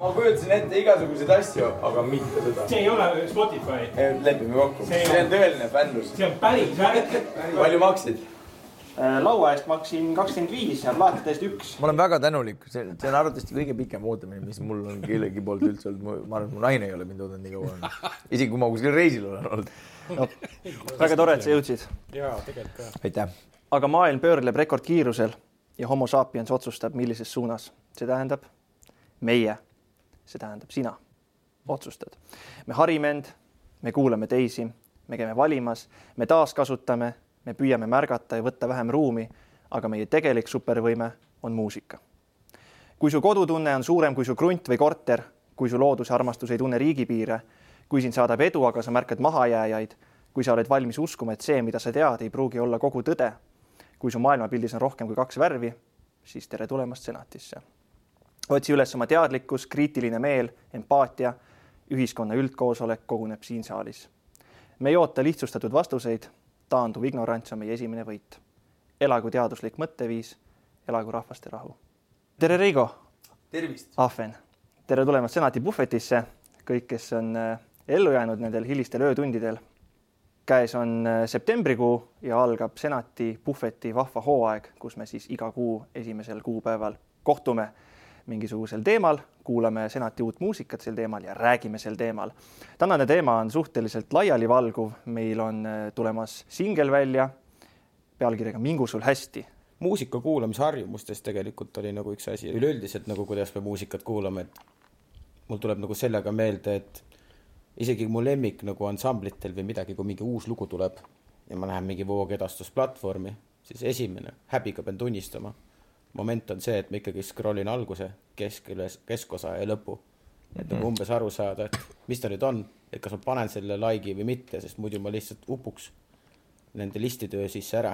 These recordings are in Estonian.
ma kujutasin ette igasuguseid asju, aga mitte seda. see ei ole Spotify, lepime kokku, See see on- on tõeline fännlus. see on päris värk. palju maksid? laua eest maksin kakskümmend viis ja plaatide eest üks. ma olen väga tänulik, see, see on arvatavasti kõige pikem ootamine, mis mul on kellegi poolt üldse olnud, ma arvan, et mu naine ei ole mind oodanud nii kaua. isegi kui ma kuskil reisil olen olnud. väga tore, et sa jõudsid. jaa, tegelikult ka. aitäh. aga maailm pöörleb rekordkiirusel ja homo sapiens otsustab, millises suunas. see tähendab meie, see tähendab sina otsustad. me harime end, me kuulame teisi, me käime valimas, me taaskasutame, me püüame märgata ja võtta vähem ruumi, aga meie tegelik supervõime on muusika. kui su kodutunne on suurem kui su krunt või korter, kui su looduse armastus ei tunne riigipiire, kui sind saadab edu, aga sa märkad mahajääjaid, kui sa oled valmis uskuma, et see, mida sa tead, ei pruugi olla kogu tõde, kui su maailmapildis on rohkem kui kaks värvi, siis tere tulemast senatisse. Otsi üles oma teadlikkus, kriitiline meel, empaatia, ühiskonna üldkoosolek koguneb siin saalis. me ei oota lihtsustatud vastuseid, taanduv ignorants on meie esimene võit. elagu teaduslik mõtteviis, elagu rahvaste rahu. tere, Reigo tervist. Ahven, tere tulemast senati puhvetisse, kõik, kes on äh, ellu jäänud nendel hilistel öötundidel. käes on äh, septembrikuu ja algab senati puhveti vahva hooaeg, kus me siis iga kuu esimesel kuupäeval kohtume mingisugusel teemal, kuulame senati uut muusikat sel teemal ja räägime sel teemal. tänane teema on suhteliselt laialivalguv, meil on äh, tulemas singel välja pealkirjaga Mingu sul hästi muusika kuulamise harjumustes tegelikult oli nagu üks asi, üleüldiselt nagu kuidas me muusikat kuulame, et mul tuleb nagu sellega meelde, et isegi mu lemmik nagu ansamblitel või midagi, kui mingi uus lugu tuleb ja ma lähen mingi voogedastusplatvormi, siis esimene, häbiga pean tunnistama, moment on see, et ma ikkagi scroll in alguse, keskele, keskosa ja lõpu. et nagu umbes aru saada, et mis ta nüüd on, et kas ma panen selle like'i või mitte, sest muidu ma lihtsalt upuks nende listitöö sisse ära.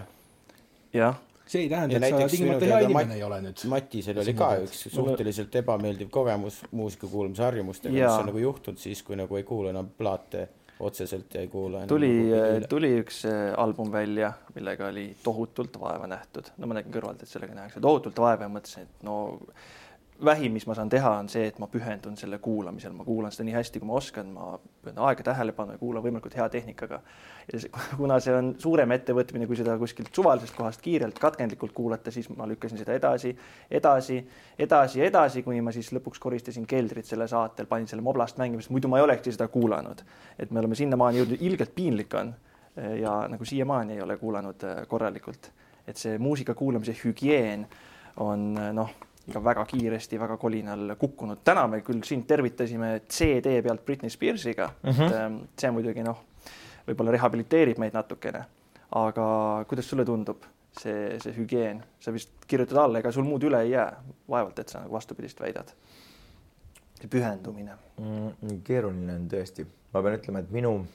Jah, see ei tähenda, et sa tingimata hea inimene ei ole nüüd. Matisel oli ka üks suhteliselt ebameeldiv kogemus muusika kuulamise harjumustega, mis on nagu juhtunud siis, kui nagu ei kuula enam plaate otseselt ja ei kuula enam tuli nagu, tuli üks äh, album välja, millega oli tohutult vaeva nähtud. no ma nägin kõrvalt, et sellega nähakse tohutult vaeva ja mõtlesin, et no vähim, mis ma saan teha, on see, et ma pühendun selle kuulamisel, ma kuulan seda nii hästi, kui ma oskan, ma pühendan aega tähelepanu ja kuulan võimalikult hea tehnikaga. ja see, kuna see on suurem ettevõtmine, kui seda kuskilt suvalisest kohast kiirelt katkendlikult kuulata, siis ma lükkasin seda edasi, edasi, edasi, edasi, kuni ma siis lõpuks koristasin keldrit selle saatel, panin selle moblast mängima, sest muidu ma ei olekski seda kuulanud. et me oleme sinnamaani jõudnud, ilgelt piinlik on ja nagu siiamaani ei ole kuulanud äh, korralikult, et see muusika kuulamise hügieen on äh, noh, ikka väga kiiresti väga kolinal kukkunud. täna me küll sind tervitasime CD pealt Britney Spearsiga mm, -hmm. see muidugi noh, võib-olla rehabiliteerib meid natukene, aga kuidas sulle tundub see, see hügieen, sa vist kirjutad alla, ega sul muud üle ei jää, vaevalt, et sa nagu vastupidist väidad. see pühendumine. mm,. keeruline on tõesti, ma pean ütlema, et minu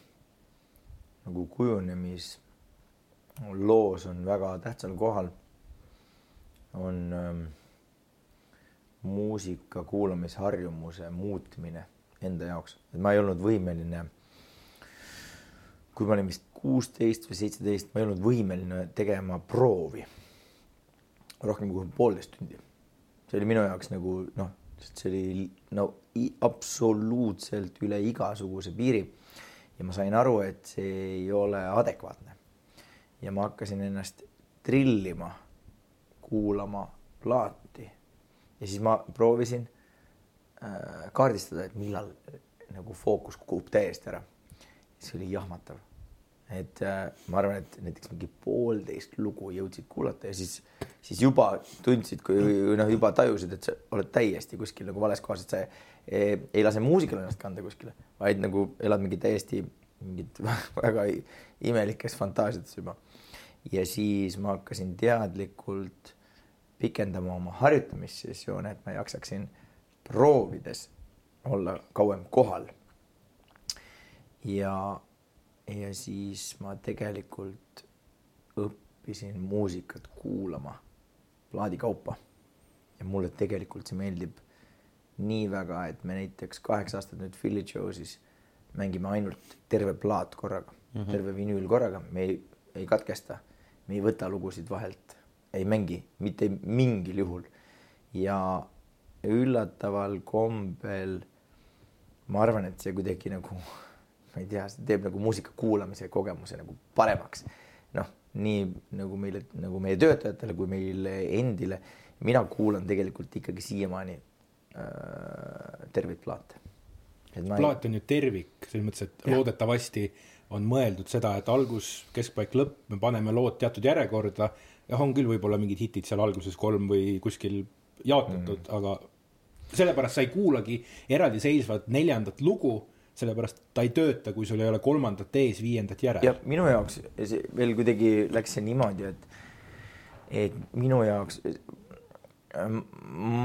nagu kujunemisloos on väga tähtsal kohal on ähm, muusika kuulamisharjumuse muutmine enda jaoks, et ma ei olnud võimeline. kui ma olin vist kuusteist või seitseteist, ma ei olnud võimeline tegema proovi rohkem kui poolteist tundi. see oli minu jaoks nagu noh, see oli no absoluutselt üle igasuguse piiri ja ma sain aru, et see ei ole adekvaatne. ja ma hakkasin ennast trillima, kuulama plaati ja siis ma proovisin äh, kaardistada, et millal nagu fookus kukub täiesti ära. see oli jahmatav. et äh, ma arvan, et näiteks mingi poolteist lugu jõudsid kuulata ja siis, siis juba tundsid, kui noh, juba tajusid, et sa oled täiesti kuskil nagu vales kohas, et sa ei, ei lase muusikal ennast kanda kuskile, vaid nagu elad mingi täiesti mingit väga imelikes fantaasiates juba. ja siis ma hakkasin teadlikult pikendama oma harjutamissessioone, et ma jaksaksin proovides olla kauem kohal. ja, ja siis ma tegelikult õppisin muusikat kuulama plaadi kaupa. ja mulle tegelikult see meeldib nii väga, et me näiteks kaheksa aastat nüüd Philly Joe'sis mängime ainult terve plaat korraga mm, -hmm. terve vinüül korraga, me ei, ei katkesta, me ei võta lugusid vahelt, ei mängi mitte mingil juhul. ja, üllataval kombel ma arvan, et see kuidagi nagu, ma ei tea, see teeb nagu muusika kuulamise kogemuse nagu paremaks. noh, nii nagu meile, nagu meie töötajatele kui meile endile. mina kuulan tegelikult ikkagi siiamaani äh, terveid plaate. plaat on ju tervik, selles mõttes, et ja. loodetavasti on mõeldud seda, et algus, keskpaik, lõpp, me paneme lood teatud järjekorda. Jah, on küll võib-olla mingid hitid seal alguses kolm või kuskil jaotatud mm., aga sellepärast sa ei kuulagi eraldiseisvat neljandat lugu, sellepärast ta ei tööta, kui sul ei ole kolmandat ees, viiendat järel. ja minu jaoks veel kuidagi läks see niimoodi, et, et minu jaoks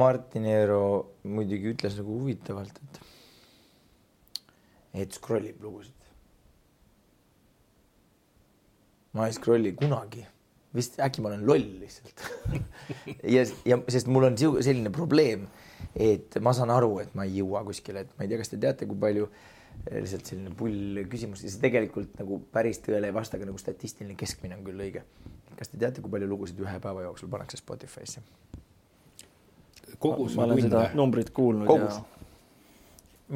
Martin Eero muidugi ütles nagu huvitavalt, et, et scroll ib lugusid. ma ei scroll'i kunagi, vist äkki ma olen loll lihtsalt ja, ja sest mul on selline probleem, et ma saan aru, et ma ei jõua kuskile, et ma ei tea, kas te teate, kui palju lihtsalt selline pull küsimus ja see tegelikult nagu päris tõele ei vasta, aga nagu statistiline keskmine on küll õige. kas te teate, kui palju lugusid ühe päeva jooksul pannakse Spotify'sse? kogus ma olen tunde. seda numbrit kuulnud kogus. ja.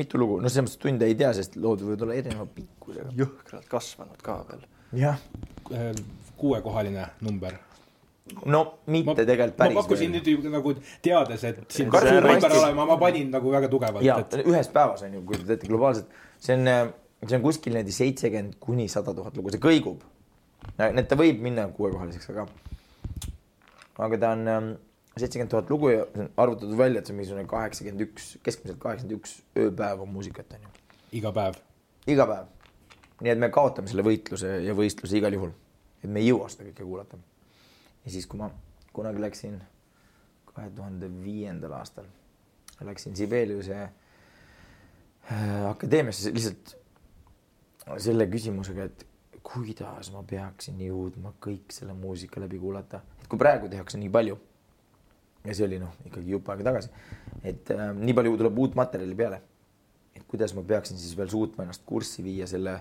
mitu lugu, no selles mõttes tunde ei tea, sest lood võivad olla erineva pikkusega. jõhkralt kasvanud ka veel. jah. Kuuekohaline number no mitte ma, tegelikult päris. ma pakkusin nüüd ju nagu teades, et siin suur number olema, ma panin nagu väga tugevalt. ja et... ühes päevas on ju, kui te teete globaalselt, see on, see on kuskil niimoodi seitsekümmend kuni sada tuhat lugu, see kõigub. et ta võib minna kuuekohaliseks, aga, aga ta on ähm, seitsekümmend tuhat lugu ja arvutatud välja, et see on mingisugune kaheksakümmend üks, keskmiselt kaheksakümmend üks ööpäeva muusikat on ju. iga päev? iga päev. nii et me kaotame selle võitluse ja võistluse igal juhul. Et me ei jõua seda kõike kuulata. ja siis, kui ma kunagi läksin kahe tuhande viiendal aastal, läksin Sibeliuse äh, akadeemiasse lihtsalt selle küsimusega, et kuidas ma peaksin jõudma kõik selle muusika läbi kuulata, et kui praegu tehakse nii palju ja see oli noh, ikkagi jupp aega tagasi. et äh, nii palju tuleb uut materjali peale. et kuidas ma peaksin siis veel suutma ennast kurssi viia selle,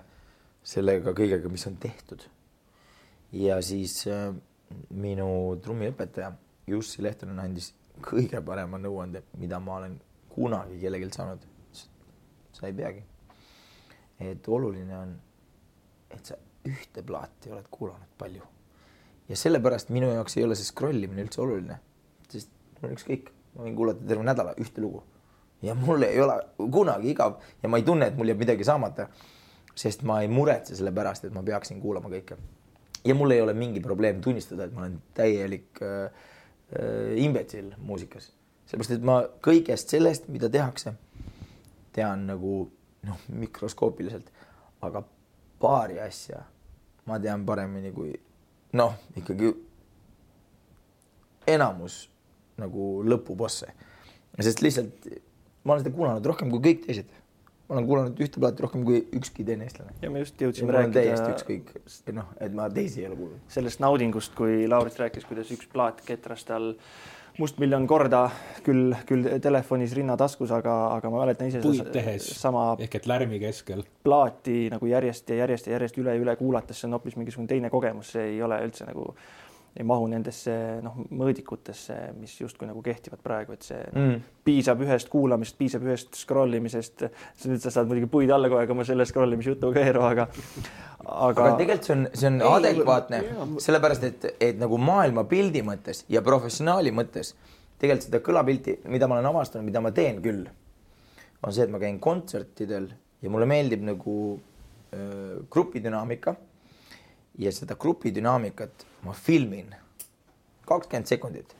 sellega kõigega, mis on tehtud. Ja siis äh, minu trummiõpetaja Jussi Lehtonen andis kõige parema nõuande, mida ma olen kunagi kellelgi saanud. sa ei peagi. et oluline on, et sa ühte plaati oled kuulanud palju. ja sellepärast minu jaoks ei ole see scroll imine üldse oluline mul on ükskõik, ma võin kuulata terve nädala ühte lugu ja mul ei ole kunagi igav ja ma ei tunne, et mul jääb midagi saamata. sest ma ei muretse selle pärast, et ma peaksin kuulama kõike. Ja mul ei ole mingi probleem tunnistada, et ma olen täielik äh, äh, imbetsill muusikas, sellepärast et ma kõigest sellest, mida tehakse, tean nagu noh, mikroskoopiliselt, aga paari asja ma tean paremini kui noh, ikkagi enamus nagu lõpubosse. sest lihtsalt ma olen seda kuulanud rohkem kui kõik teised. Ma olen kuulanud ühte plaati rohkem kui ükski teine eestlane. ja me just jõudsime rääkida. täiesti ükskõik, noh, et ma teisi ei ole kuulnud. sellest naudingust, kui Laurit rääkis, kuidas üks plaat ketras tal mustmiljon korda küll, küll telefonis rinnataskus, aga, aga ma mäletan ise. puid tehes sama ehk et lärmi keskel. plaati nagu järjest ja järjest ja järjest üle ja üle kuulates, see on hoopis mingisugune teine kogemus, see ei ole üldse nagu ei mahu nendesse noh, mõõdikutesse, mis justkui nagu kehtivad praegu, et see mm. piisab ühest kuulamisest, piisab ühest scroll imisest. nüüd sa saad muidugi puid alla kohe, aga ma selle scroll imise jutuga ei eru, aga, aga. aga tegelikult see on, see on ei, adekvaatne, sellepärast et, et nagu maailmapildi mõttes ja professionaali mõttes tegelikult seda kõlapilti, mida ma olen avastanud, mida ma teen küll, on see, et ma käin kontsertidel ja mulle meeldib nagu äh, grupidünaamika ja seda grupidünaamikat ma filmin kakskümmend sekundit.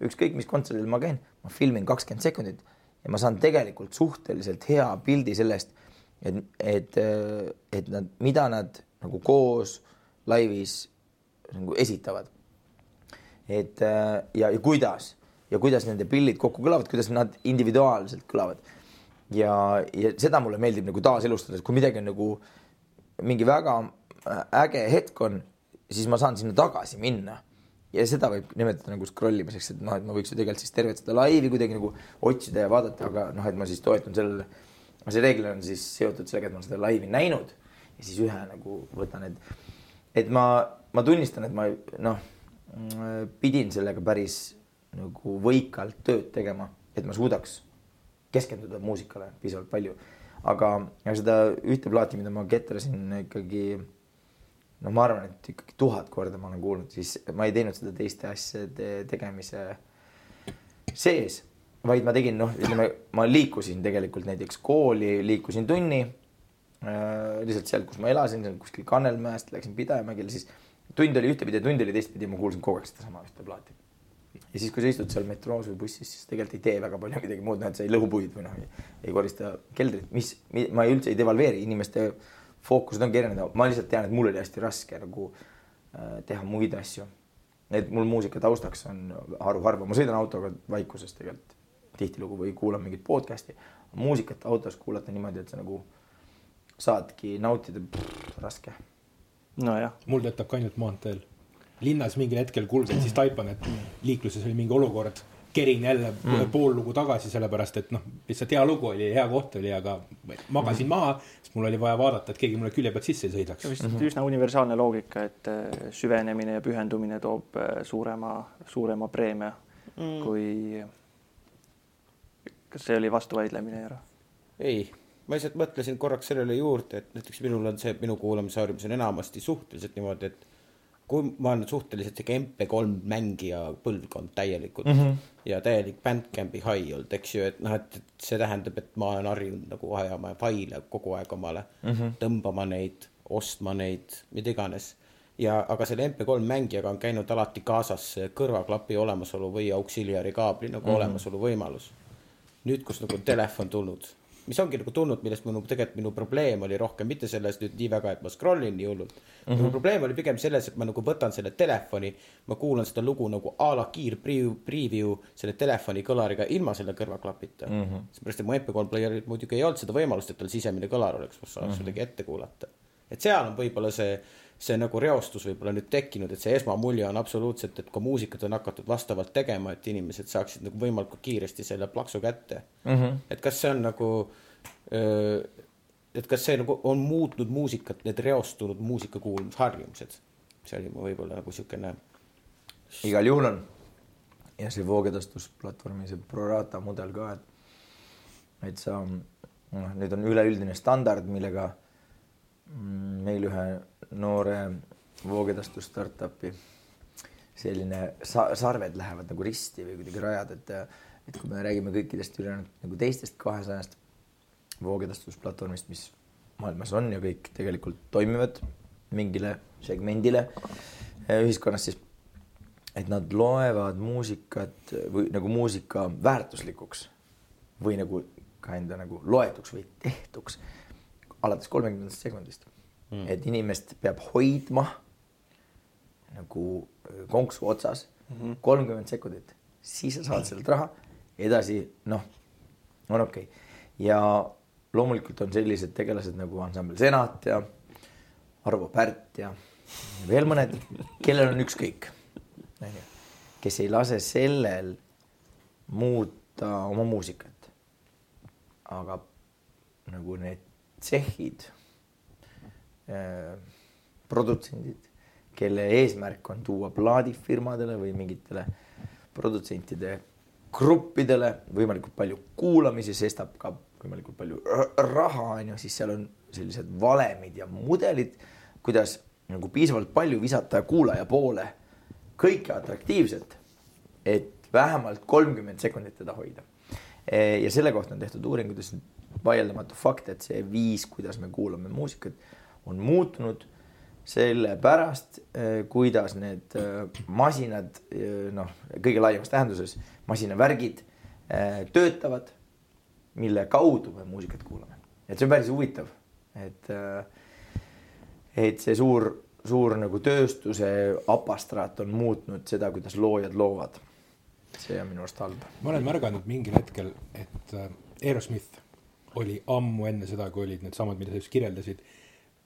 ükskõik, mis kontserdil ma käin, ma filmin kakskümmend sekundit ja ma saan tegelikult suhteliselt hea pildi sellest, et, et, et nad, mida nad nagu koos laivis nagu esitavad. et ja, ja kuidas ja kuidas nende pillid kokku kõlavad, kuidas nad individuaalselt kõlavad. ja, ja seda mulle meeldib nagu taaselustada, et kui midagi on nagu mingi väga äge hetk on, siis ma saan sinna tagasi minna. ja seda võib nimetada nagu scroll imiseks, et noh, et ma võiks ju tegelikult siis tervet seda laivi kuidagi nagu otsida ja vaadata, aga noh, et ma siis toetun sellele. see reeglina on siis seotud sellega, et ma olen seda laivi näinud ja siis ühe nagu võtan, et, et ma, ma tunnistan, et ma noh, pidin sellega päris nagu võikalt tööd tegema et ma suudaks keskenduda muusikale piisavalt palju. aga seda ühte plaati, mida ma ketrasin ikkagi no ma arvan, et ikkagi tuhat korda ma olen kuulnud, siis ma ei teinud seda teiste asjade tegemise sees, vaid ma tegin, noh, ütleme, ma liikusin tegelikult näiteks kooli, liikusin tunni äh,. lihtsalt sealt, kus ma elasin, kuskil Kannelmäest, läksin Pidemägele, siis tund oli ühtepidi tund oli teistpidi, ma kuulsin kogu aeg sedasama ühte plaati. ja siis, kui sa istud seal metroos või bussis, siis tegelikult ei tee väga palju midagi muud, noh, et sa ei lõhu puid või noh, ei korista keldrit, mis, ma ei üldse ei devalveeri inimeste fookused ongi erinevad, ma lihtsalt tean, et mul oli hästi raske nagu äh, teha muid asju. et mul muusika taustaks on haruharva, ma sõidan autoga vaikuses tegelikult tihtilugu või kuulan mingit podcast'i. muusikat autos kuulata niimoodi, et sa nagu saadki nautida, raske. nojah. mul töötab ka ainult maanteel. linnas mingil hetkel kulgen, siis taipan, et liikluses oli mingi olukord kerin jälle mm. pool lugu tagasi, sellepärast et noh, lihtsalt hea lugu oli, hea koht oli, aga magasin mm. maha, sest mul oli vaja vaadata, et keegi mulle külje pealt sisse ei sõidaks. vist mm -hmm. üsna universaalne loogika, et äh, süvenemine ja pühendumine toob äh, suurema, suurema preemia mm. kui. kas see oli vastuvaidlemine, Eero? ei, ma lihtsalt mõtlesin korraks sellele juurde, et näiteks minul on see, minu kuulamisharjumus on enamasti suhteliselt niimoodi, et kui ma olen suhteliselt sihuke MP3 mängija põlvkond täielikult mm -hmm. Ja täielik Bandcampi hai olnud, eks ju, et noh, et see tähendab, et ma olen harjunud nagu ajama faile kogu aeg omale mm, -hmm. tõmbama neid, ostma neid, mida iganes. ja, aga selle MP3 mängijaga on käinud alati kaasas kõrvaklapi olemasolu või auxiliary kaabli nagu mm -hmm. olemasolu võimalus. nüüd, kus nagu telefon tulnud mis ongi nagu tulnud, millest minu tegelikult minu probleem oli rohkem mitte selles nüüd nii väga, et ma scroll in nii hullult mm. -hmm. minu probleem oli pigem selles, et ma nagu võtan selle telefoni, ma kuulan seda lugu nagu a la kiir preview, preview selle telefoni kõlariga ilma selle kõrvaklapita mm -hmm.. seepärast, et mu MP3 player'il muidugi ei olnud seda võimalust, et tal sisemine kõlar oleks, kus saaks mm -hmm. kuidagi ette kuulata. et seal on võib-olla see see nagu reostus võib-olla nüüd tekkinud, et see esmamulje on absoluutselt, et ka muusikat on hakatud vastavalt tegema, et inimesed saaksid nagu võimalikult kiiresti selle plaksu kätte mm. -hmm. et kas see on nagu, et kas see nagu on muutnud muusikat, need reostunud muusika kuulamisharjumused? see oli mu võib-olla nagu niisugune. igal juhul on. ja see voogedastusplatvormi see prorata mudel ka, et, et sa, noh, nüüd on üleüldine standard, millega mm, meil ühe noore voogedastus startup'i selline sa sarved lähevad nagu risti või kuidagi rajad, et et kui me räägime kõikidest ülejäänud nagu teistest kahesajast voogedastusplatvormist, mis maailmas on ja kõik tegelikult toimivad mingile segmendile eh, ühiskonnas, siis et nad loevad muusikat või nagu muusika väärtuslikuks või nagu ka enda nagu loetuks või tehtuks alates kolmekümnendast sekundist mm.. et inimest peab hoidma nagu äh, konksu otsas mhm. kolmkümmend mm -hmm. sekundit, siis sa saad sellelt raha, edasi noh, on okei okay. ja loomulikult on sellised tegelased nagu ansambel Senat ja Arvo Pärt ja veel mõned, kellel on ükskõik, onju, kes ei lase sellel muuta oma muusikat. aga nagu need tsehhid produtsendid, kelle eesmärk on tuua plaadifirmadele või mingitele produtsentide gruppidele võimalikult palju kuulamisi, sestap ka võimalikult palju raha on ju, siis seal on sellised valemid ja mudelid, kuidas nagu piisavalt palju visata kuulaja poole kõike atraktiivset, et vähemalt kolmkümmend sekundit teda hoida. ja selle kohta on tehtud uuringutes vaieldamatu fakt, et see viis, kuidas me kuulame muusikat on muutunud sellepärast, eh, kuidas need eh, masinad, eh, noh, kõige laiemas tähenduses, masinavärgid töötavad, mille kaudu me muusikat kuulame. et see on päris huvitav, et, et see suur, suur nagu tööstuse apastraat on muutnud seda, kuidas loojad loovad. see on minu arust halb. ma olen märganud mingil hetkel, et Aerosmith oli ammu enne seda, kui olid needsamad, mida sa just kirjeldasid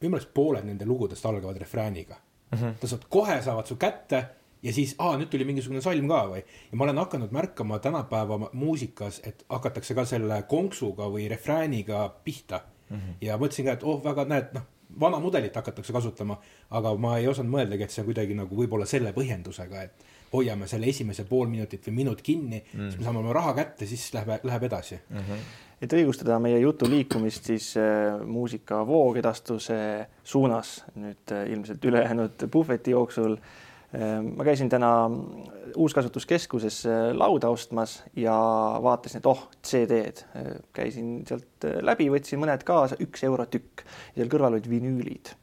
minu meelest pooled nende lugudest algavad refrääniga mm. -hmm. ta saab, kohe saavad su kätte ja siis, aa, nüüd tuli mingisugune salm ka või. ja ma olen hakanud märkama tänapäeva muusikas, et hakatakse ka selle konksuga või refrääniga pihta mm. -hmm. ja mõtlesin ka, et oh, väga näed, noh, vana mudelit hakatakse kasutama, aga ma ei osanud mõeldagi, et see on kuidagi nagu võib-olla selle põhjendusega, et hoiame selle esimese pool minutit või minut kinni mm., siis me saame oma raha kätte, siis läheb, läheb edasi mm.. et õigustada meie jutu liikumist siis äh, muusika voogedastuse suunas nüüd äh, ilmselt ülejäänud puhveti jooksul äh,. ma käisin täna uuskasutuskeskuses äh, lauda ostmas ja vaatasin, et oh, CD-d. käisin sealt äh, läbi, võtsin mõned kaasa, üks euro tükk ja seal kõrval olid vinüülid.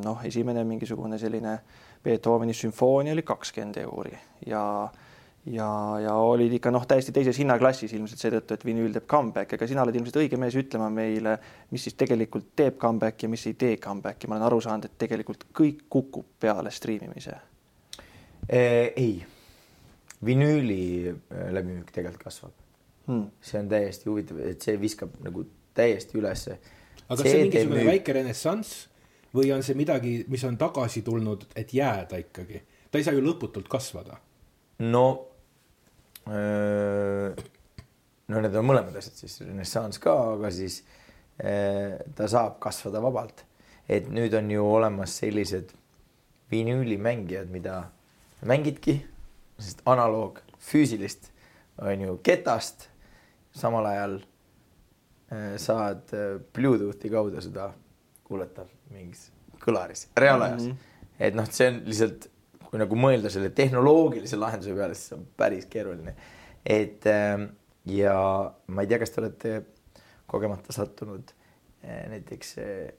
noh, esimene mingisugune selline Beethoveni sümfoonia oli kakskümmend euri ja ja, ja olid ikka noh, täiesti teises hinnaklassis ilmselt seetõttu, et vinüül teeb comeback'i, aga sina oled ilmselt õige mees ütlema meile, mis siis tegelikult teeb comeback'i ja mis ei tee comeback'i. ma olen aru saanud, et tegelikult kõik kukub peale striimimise. ei, vinüüli äh, läbimüük tegelikult kasvab Hmm. see on täiesti huvitav, et see viskab nagu täiesti ülesse. aga kas see on mingisugune väike renessanss või on see midagi, mis on tagasi tulnud, et jääda ikkagi? ta ei saa ju lõputult kasvada. no, no need on mõlemad asjad siis, renessanss ka, aga siis öö, ta saab kasvada vabalt. et nüüd on ju olemas sellised vinüülimängijad, mida mängidki, sest analoog füüsilist on ju ketast, samal ajal öö, saad öö, Bluetoothi kaudu seda kuulata mingis kõlaris, reaalajas mm. -hmm. et noh, see on lihtsalt kui nagu mõelda selle tehnoloogilise lahenduse peale, siis see on päris keeruline. et ähm, ja ma ei tea, kas te olete kogemata sattunud äh, näiteks äh,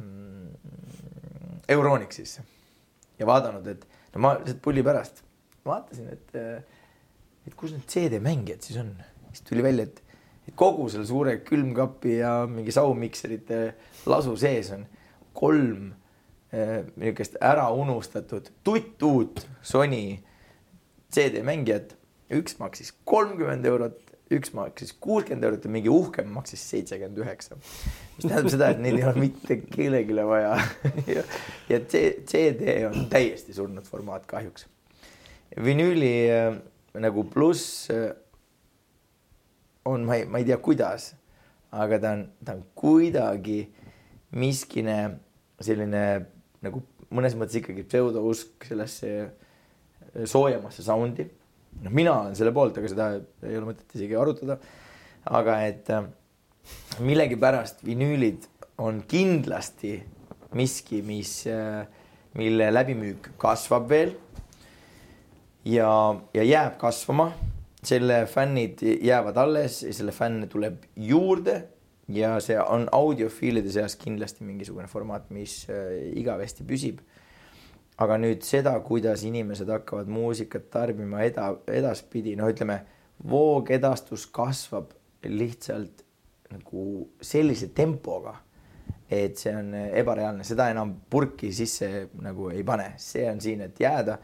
mm, Euronixisse ja vaadanud, et no ma lihtsalt pulli pärast vaatasin, et, et kus need CD-mängijad siis on. siis tuli välja, et, et kogu selle suure külmkapi ja mingi saumikserite lasu sees on kolm eh, niisugust ära unustatud tuttuut Sony CD-mängijat. üks maksis kolmkümmend eurot, üks maksis kuuskümmend eurot ja mingi uhkem maksis seitsekümmend üheksa. mis tähendab seda, et neid ei ole mitte kellelegi vaja ja, ja CD on täiesti surnud formaat kahjuks. vinüüli äh, nagu pluss äh, on, ma ei, ma ei tea, kuidas, aga ta on, ta on kuidagi miskine selline nagu mõnes mõttes ikkagi pseudousk sellesse soojemasse sound'i. noh, mina olen selle poolt, aga seda ei ole mõtet isegi arutada. aga et äh, millegipärast vinüülid on kindlasti miski, mis, mille läbimüük kasvab veel ja, ja jääb kasvama. selle fännid jäävad alles selle fänne tuleb juurde ja see on audiofiilide seas kindlasti mingisugune formaat, mis äh, igavesti püsib. aga nüüd seda, kuidas inimesed hakkavad muusikat tarbima eda-, edaspidi, no ütleme, voogedastus kasvab lihtsalt nagu sellise tempoga, et see on ebareaalne, seda enam purki sisse nagu ei pane, see on siin, et jääda.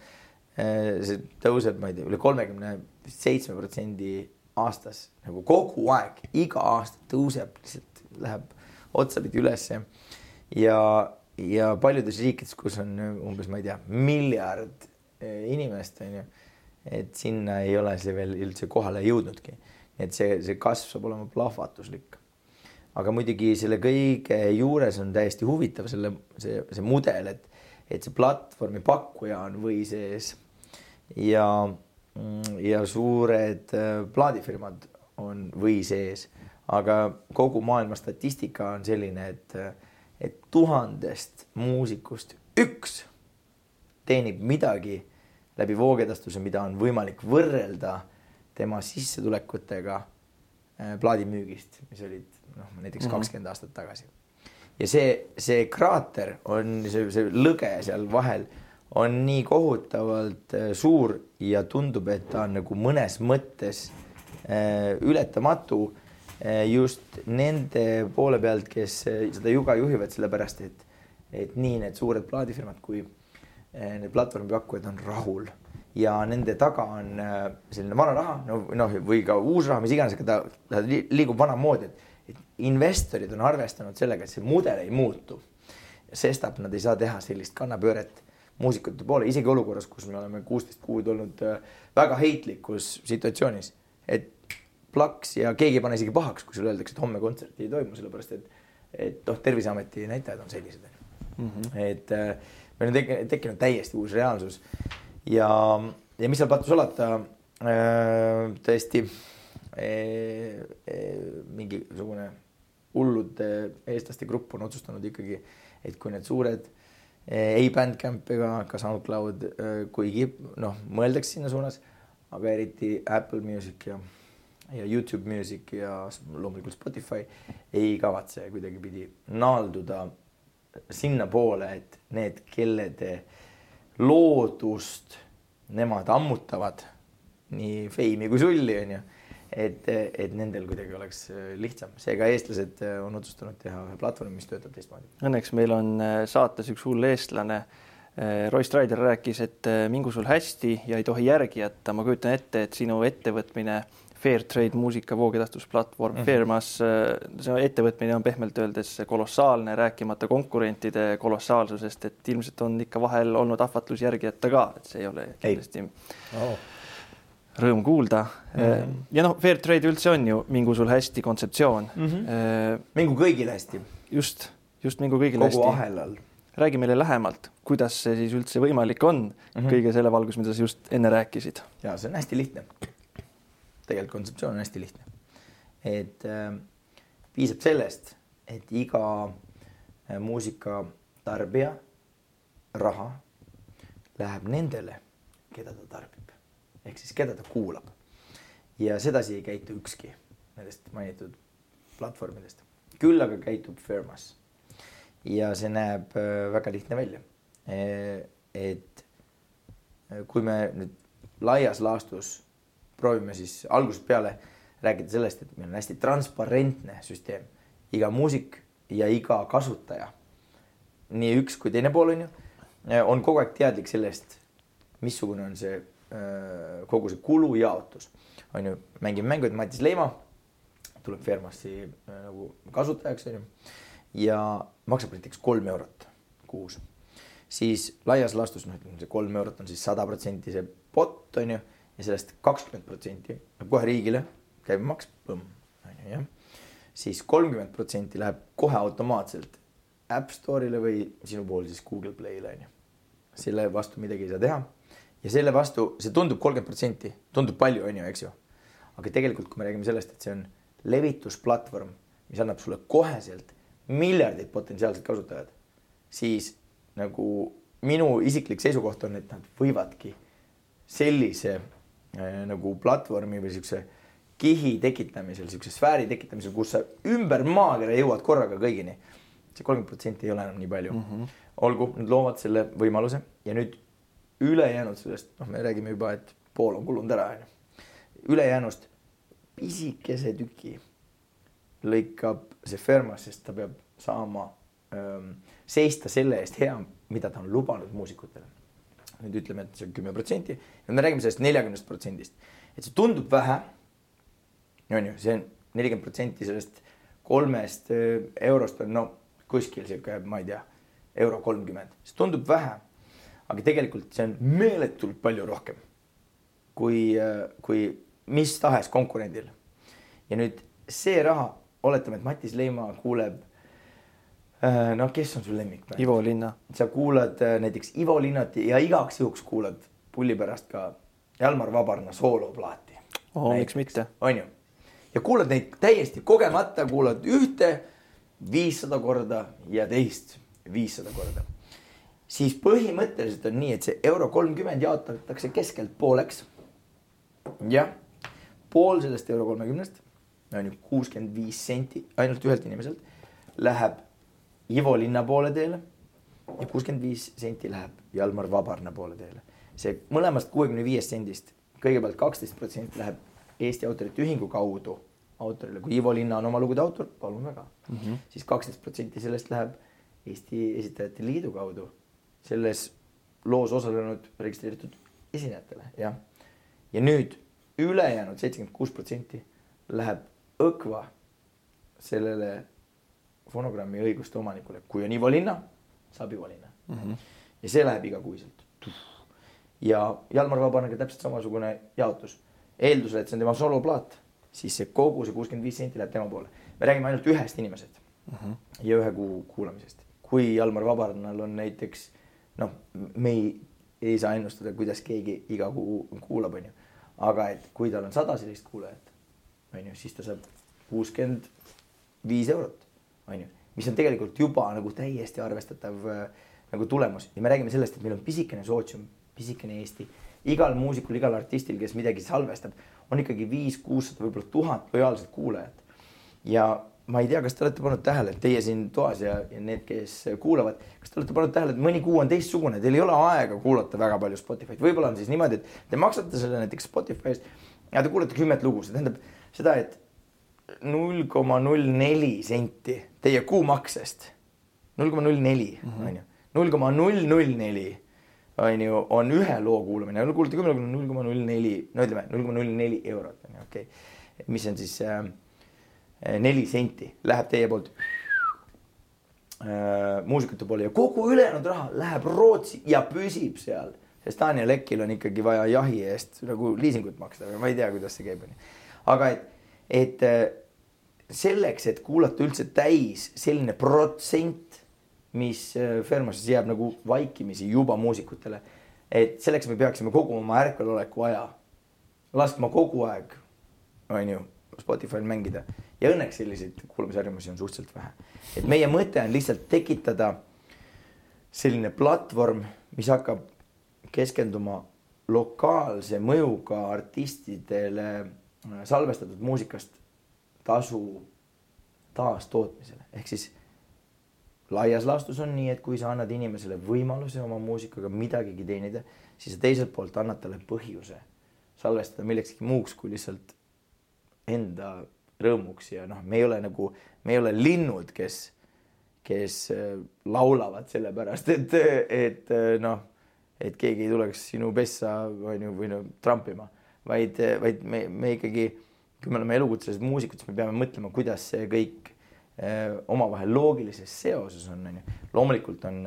see tõuseb, ma ei tea, üle kolmekümne seitsme protsendi aastas nagu kogu aeg, iga aasta tõuseb, lihtsalt läheb otsapidi ülesse. ja, ja paljudes riikides, kus on umbes, ma ei tea, miljard eh, inimest on ju, et sinna ei ole see veel üldse kohale jõudnudki. et see, see kasv saab olema plahvatuslik. aga muidugi selle kõige juures on täiesti huvitav selle, see, see mudel, et, et see platvormi pakkuja on või sees ja, ja suured äh, plaadifirmad on või sees, aga kogu maailma statistika on selline, et, et tuhandest muusikust üks teenib midagi läbi voogedastuse, mida on võimalik võrrelda tema sissetulekutega äh, plaadimüügist, mis olid noh, näiteks kakskümmend aastat tagasi. ja see, see kraater on see, see lõge seal vahel on nii kohutavalt äh, suur ja tundub, et ta on nagu mõnes mõttes äh, ületamatu äh, just nende poole pealt, kes seda juga juhivad, sellepärast et, et nii need suured plaadifirmad kui need platvormipakkujad on rahul ja nende taga on selline vana raha, no noh, või ka uus raha, mis iganes, aga ta, ta li- liigub vanamoodi, et, et investorid on arvestanud sellega, et see mudel ei muutu. sestap nad ei saa teha sellist kannapööret muusikute poole, isegi olukorras, kus me oleme kuusteist kuud olnud äh, väga heitlikus situatsioonis, et plaks ja keegi ei pane isegi pahaks, kui sulle öeldakse, et homme kontserti ei toimu, sellepärast et et noh, Terviseameti näitajad on sellised mm. -hmm. et äh, meil on tekkinud, tekkinud täiesti uus reaalsus ja, ja mis seal pattu salata äh,, tõesti äh, mingisugune hullude eestlaste grupp on otsustanud ikkagi, et kui need suured äh, ei Bandcamp ega ka SoundCloud, äh, kuigi noh, mõeldakse sinna suunas, aga eriti Apple Music ja ja Youtube Music ja loomulikult Spotify ei kavatse kuidagipidi naalduda sinnapoole, et need, kellede loodust nemad ammutavad, nii feimi kui sulli, onju, et, et nendel kuidagi oleks lihtsam. seega eestlased on otsustanud teha ühe platvormi, mis töötab teistmoodi. Õnneks meil on äh, saates üks hull eestlane. Äh, Roy Strider rääkis, et äh, mingu sul hästi ja ei tohi järgi jätta. ma kujutan ette, et sinu ettevõtmine Fairtrade muusika voogedastusplatvorm mm -hmm. Fairmas, see ettevõtmine on pehmelt öeldes kolossaalne, rääkimata konkurentide kolossaalsusest, et ilmselt on ikka vahel olnud ahvatlus järgi jätta ka, et see ei ole kindlasti oh. Rõõm kuulda mm. -hmm. ja noh, Fairtrade üldse on ju mingu sul hästi kontseptsioon mm. -hmm. mingu kõigile hästi. just, just mingu kõigile kogu hästi. kogu ahelal. räägi meile lähemalt, kuidas see siis üldse võimalik on mm -hmm. kõige selle valgus, mida sa just enne rääkisid. ja see on hästi lihtne tegelikult kontseptsioon on hästi lihtne. et äh, piisab sellest, et iga äh, muusikatarbija raha läheb nendele, keda ta tarbib ehk siis keda ta kuulab. ja sedasi ei käitu ükski nendest mainitud platvormidest, küll aga käitub Firmas. ja see näeb äh, väga lihtne välja. E, et äh, kui me nüüd laias laastus proovime siis algusest peale rääkida sellest, et meil on hästi transparentne süsteem. iga muusik ja iga kasutaja, nii üks kui teine pool on ju, on kogu aeg teadlik sellest, missugune on see äh, kogu see kulujaotus. on ju, mängime mängu, et Matis Leima tuleb firmasse äh, nagu kasutajaks on ju ja maksab näiteks kolm eurot kuus. siis laias laastus noh, ütleme see kolm eurot on siis sada protsenti see bot on ju ja sellest kakskümmend protsenti läheb kohe riigile, käibemaks, põmm, on ju jah. siis kolmkümmend protsenti läheb kohe automaatselt App Store'ile või sinu puhul siis Google Play'le on ju. selle vastu midagi ei saa teha. Ja selle vastu, see tundub kolmkümmend protsenti, tundub palju, on ju, eks ju. aga tegelikult, kui me räägime sellest, et see on levitusplatvorm, mis annab sulle koheselt miljardid potentsiaalsed kasutajad, siis nagu minu isiklik seisukoht on, et nad võivadki sellise Äh, nagu platvormi või siukse kihi tekitamisel, siukse sfääri tekitamisel, kus sa ümber maakera jõuad korraga kõigini. see kolmkümmend protsenti ei ole enam nii palju mm. -hmm. olgu, nad loovad selle võimaluse ja nüüd ülejäänud sellest, noh, me räägime juba, et pool on kulunud ära, onju. ülejäänust pisikese tüki lõikab see firmas, sest ta peab saama ähm, seista selle eest hea, mida ta on lubanud muusikutele nüüd ütleme, et see on kümme protsenti me räägime sellest neljakümnest protsendist, et see tundub vähe. on ju, see on nelikümmend protsenti sellest kolmest äh, eurost on no kuskil sihuke, ma ei tea, euro kolmkümmend, see tundub vähe. Aga tegelikult see on meeletult palju rohkem kui, kui mis tahes konkurendil. ja nüüd see raha, oletame, et Matis Leima kuuleb Äh, noh, kes on su lemmik? Ivo Linna. sa kuulad äh, näiteks Ivo Linnat ja igaks juhuks kuulad pulli pärast ka Jalmar Vabarna sooloplaati. oo, miks mitte. on ju, ja kuulad neid täiesti kogemata, kuulad ühte viissada korda ja teist viissada korda. Siis põhimõtteliselt on nii, et see euro kolmkümmend jaotatakse keskelt pooleks. jah, pool sellest euro kolmekümnest on ju kuuskümmend viis senti ainult ühelt inimeselt läheb Ivo linna poole teele ja kuuskümmend viis senti läheb Jalmar Vabarna poole teele. see mõlemast kuuekümne viiest sendist kõigepealt kaksteist protsenti läheb Eesti Autorite Ühingu kaudu autorile, kui Ivo Linna on oma lugude autor, palun väga mm -hmm., siis kaksteist protsenti sellest läheb Eesti Esitajate Liidu kaudu selles loos osalenud registreeritud esinejatele, jah. ja nüüd ülejäänud seitsekümmend kuus protsenti läheb Õkva sellele fonogrammi õiguste omanikule, kui on Ivo Linna, saab Ivo Linna mm. -hmm. ja see läheb igakuiselt. ja Jalmar Vabarnaga täpselt samasugune jaotus. eeldusel, et see on tema soloplaat, siis see kogu see kuuskümmend viis senti läheb tema poole. me räägime ainult ühest inimesest, uh -huh. ja ühe kuu kuulamisest. kui Jalmar Vabarnal on näiteks noh, me ei, ei saa ennustada, kuidas keegi iga kuu kuulab, onju. aga et kui tal on sada sellist kuulajat, onju, siis ta saab kuuskümmend viis eurot, onju, mis on tegelikult juba nagu täiesti arvestatav äh, nagu tulemus ja me räägime sellest, et meil on pisikene sootsium, pisikene Eesti. igal muusikul, igal artistil, kes midagi salvestab, on ikkagi viis, kuussada, võib-olla tuhat lojaalset kuulajat. ja ma ei tea, kas te olete pannud tähele, et teie siin toas ja, ja need, kes kuulavad, kas te olete pannud tähele, et mõni kuu on teistsugune, teil ei ole aega kuulata väga palju Spotify'd, võib-olla on siis niimoodi, et te maksate selle näiteks Spotify's ja te kuulate kümmet lugu, see tähendab seda, et null koma null neli senti teie kuumaksest, null koma null neli, Mhm. onju, null koma null null neli on ju, on ühe loo kuulamine, kuulate kümme lugu, null koma null neli, no ütleme null koma null neli eurot on ju, okei. Okay.. mis on siis äh, neli senti, läheb teie poolt äh, muusikute poole ja kogu ülejäänud raha läheb Rootsi ja püsib seal. sest Daniel Ekil on ikkagi vaja jahi eest nagu liisingut maksta või ma ei tea, kuidas see käib, onju. aga et, et äh, selleks, et kuulata üldse täis selline protsent, mis Fermasis jääb nagu vaikimisi juba muusikutele. et selleks me peaksime kogu oma ärkveloleku aja laskma kogu aeg, onju, Spotify'l mängida ja õnneks selliseid kuulamisharjumusi on suhteliselt vähe. et meie mõte on lihtsalt tekitada selline platvorm, mis hakkab keskenduma lokaalse mõjuga artistidele äh, salvestatud muusikast tasu taastootmisele, ehk siis laias laastus on nii, et kui sa annad inimesele võimaluse oma muusikaga midagigi teenida, siis sa teiselt poolt annad talle põhjuse salvestada millekski muuks kui lihtsalt enda rõõmuks ja noh, me ei ole nagu, me ei ole linnud, kes, kes äh, laulavad sellepärast, et, et äh, noh, et keegi ei tuleks sinu pessa on ju, või no trampima, vaid, vaid me, me ikkagi, kui me oleme elukutselised muusikud, siis me peame mõtlema, kuidas see kõik eh, omavahel loogilises seoses on, on ju. loomulikult on,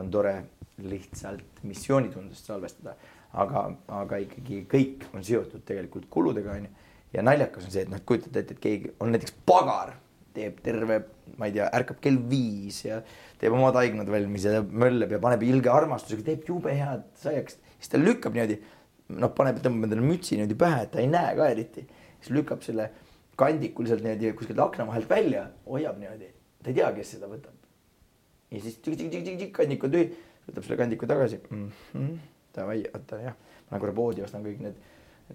on tore lihtsalt missioonitundest salvestada, aga, aga ikkagi kõik on seotud tegelikult kuludega, on ju. Ja naljakas on see, et noh, et kujutate ette, et keegi on näiteks pagar, teeb terve, ma ei tea, ärkab kell viis ja teeb omad haignad valmis ja möllab ja paneb ilge armastusega, teeb jube head saiakest, siis ta lükkab niimoodi, noh, paneb, tõmbab endale mütsi niimoodi pähe, et ta ei näe ka eriti, siis lükkab selle kandiku lihtsalt niimoodi kuskilt akna vahelt välja, hoiab niimoodi, ta ei tea, kes seda võtab. ja siis tšik-tšik-tšik-tšik, kandik on tühi, võtab selle kandiku tagasi mm. -hmm. Davai, oota jah, ma lähen korra poodi, ostan kõik need,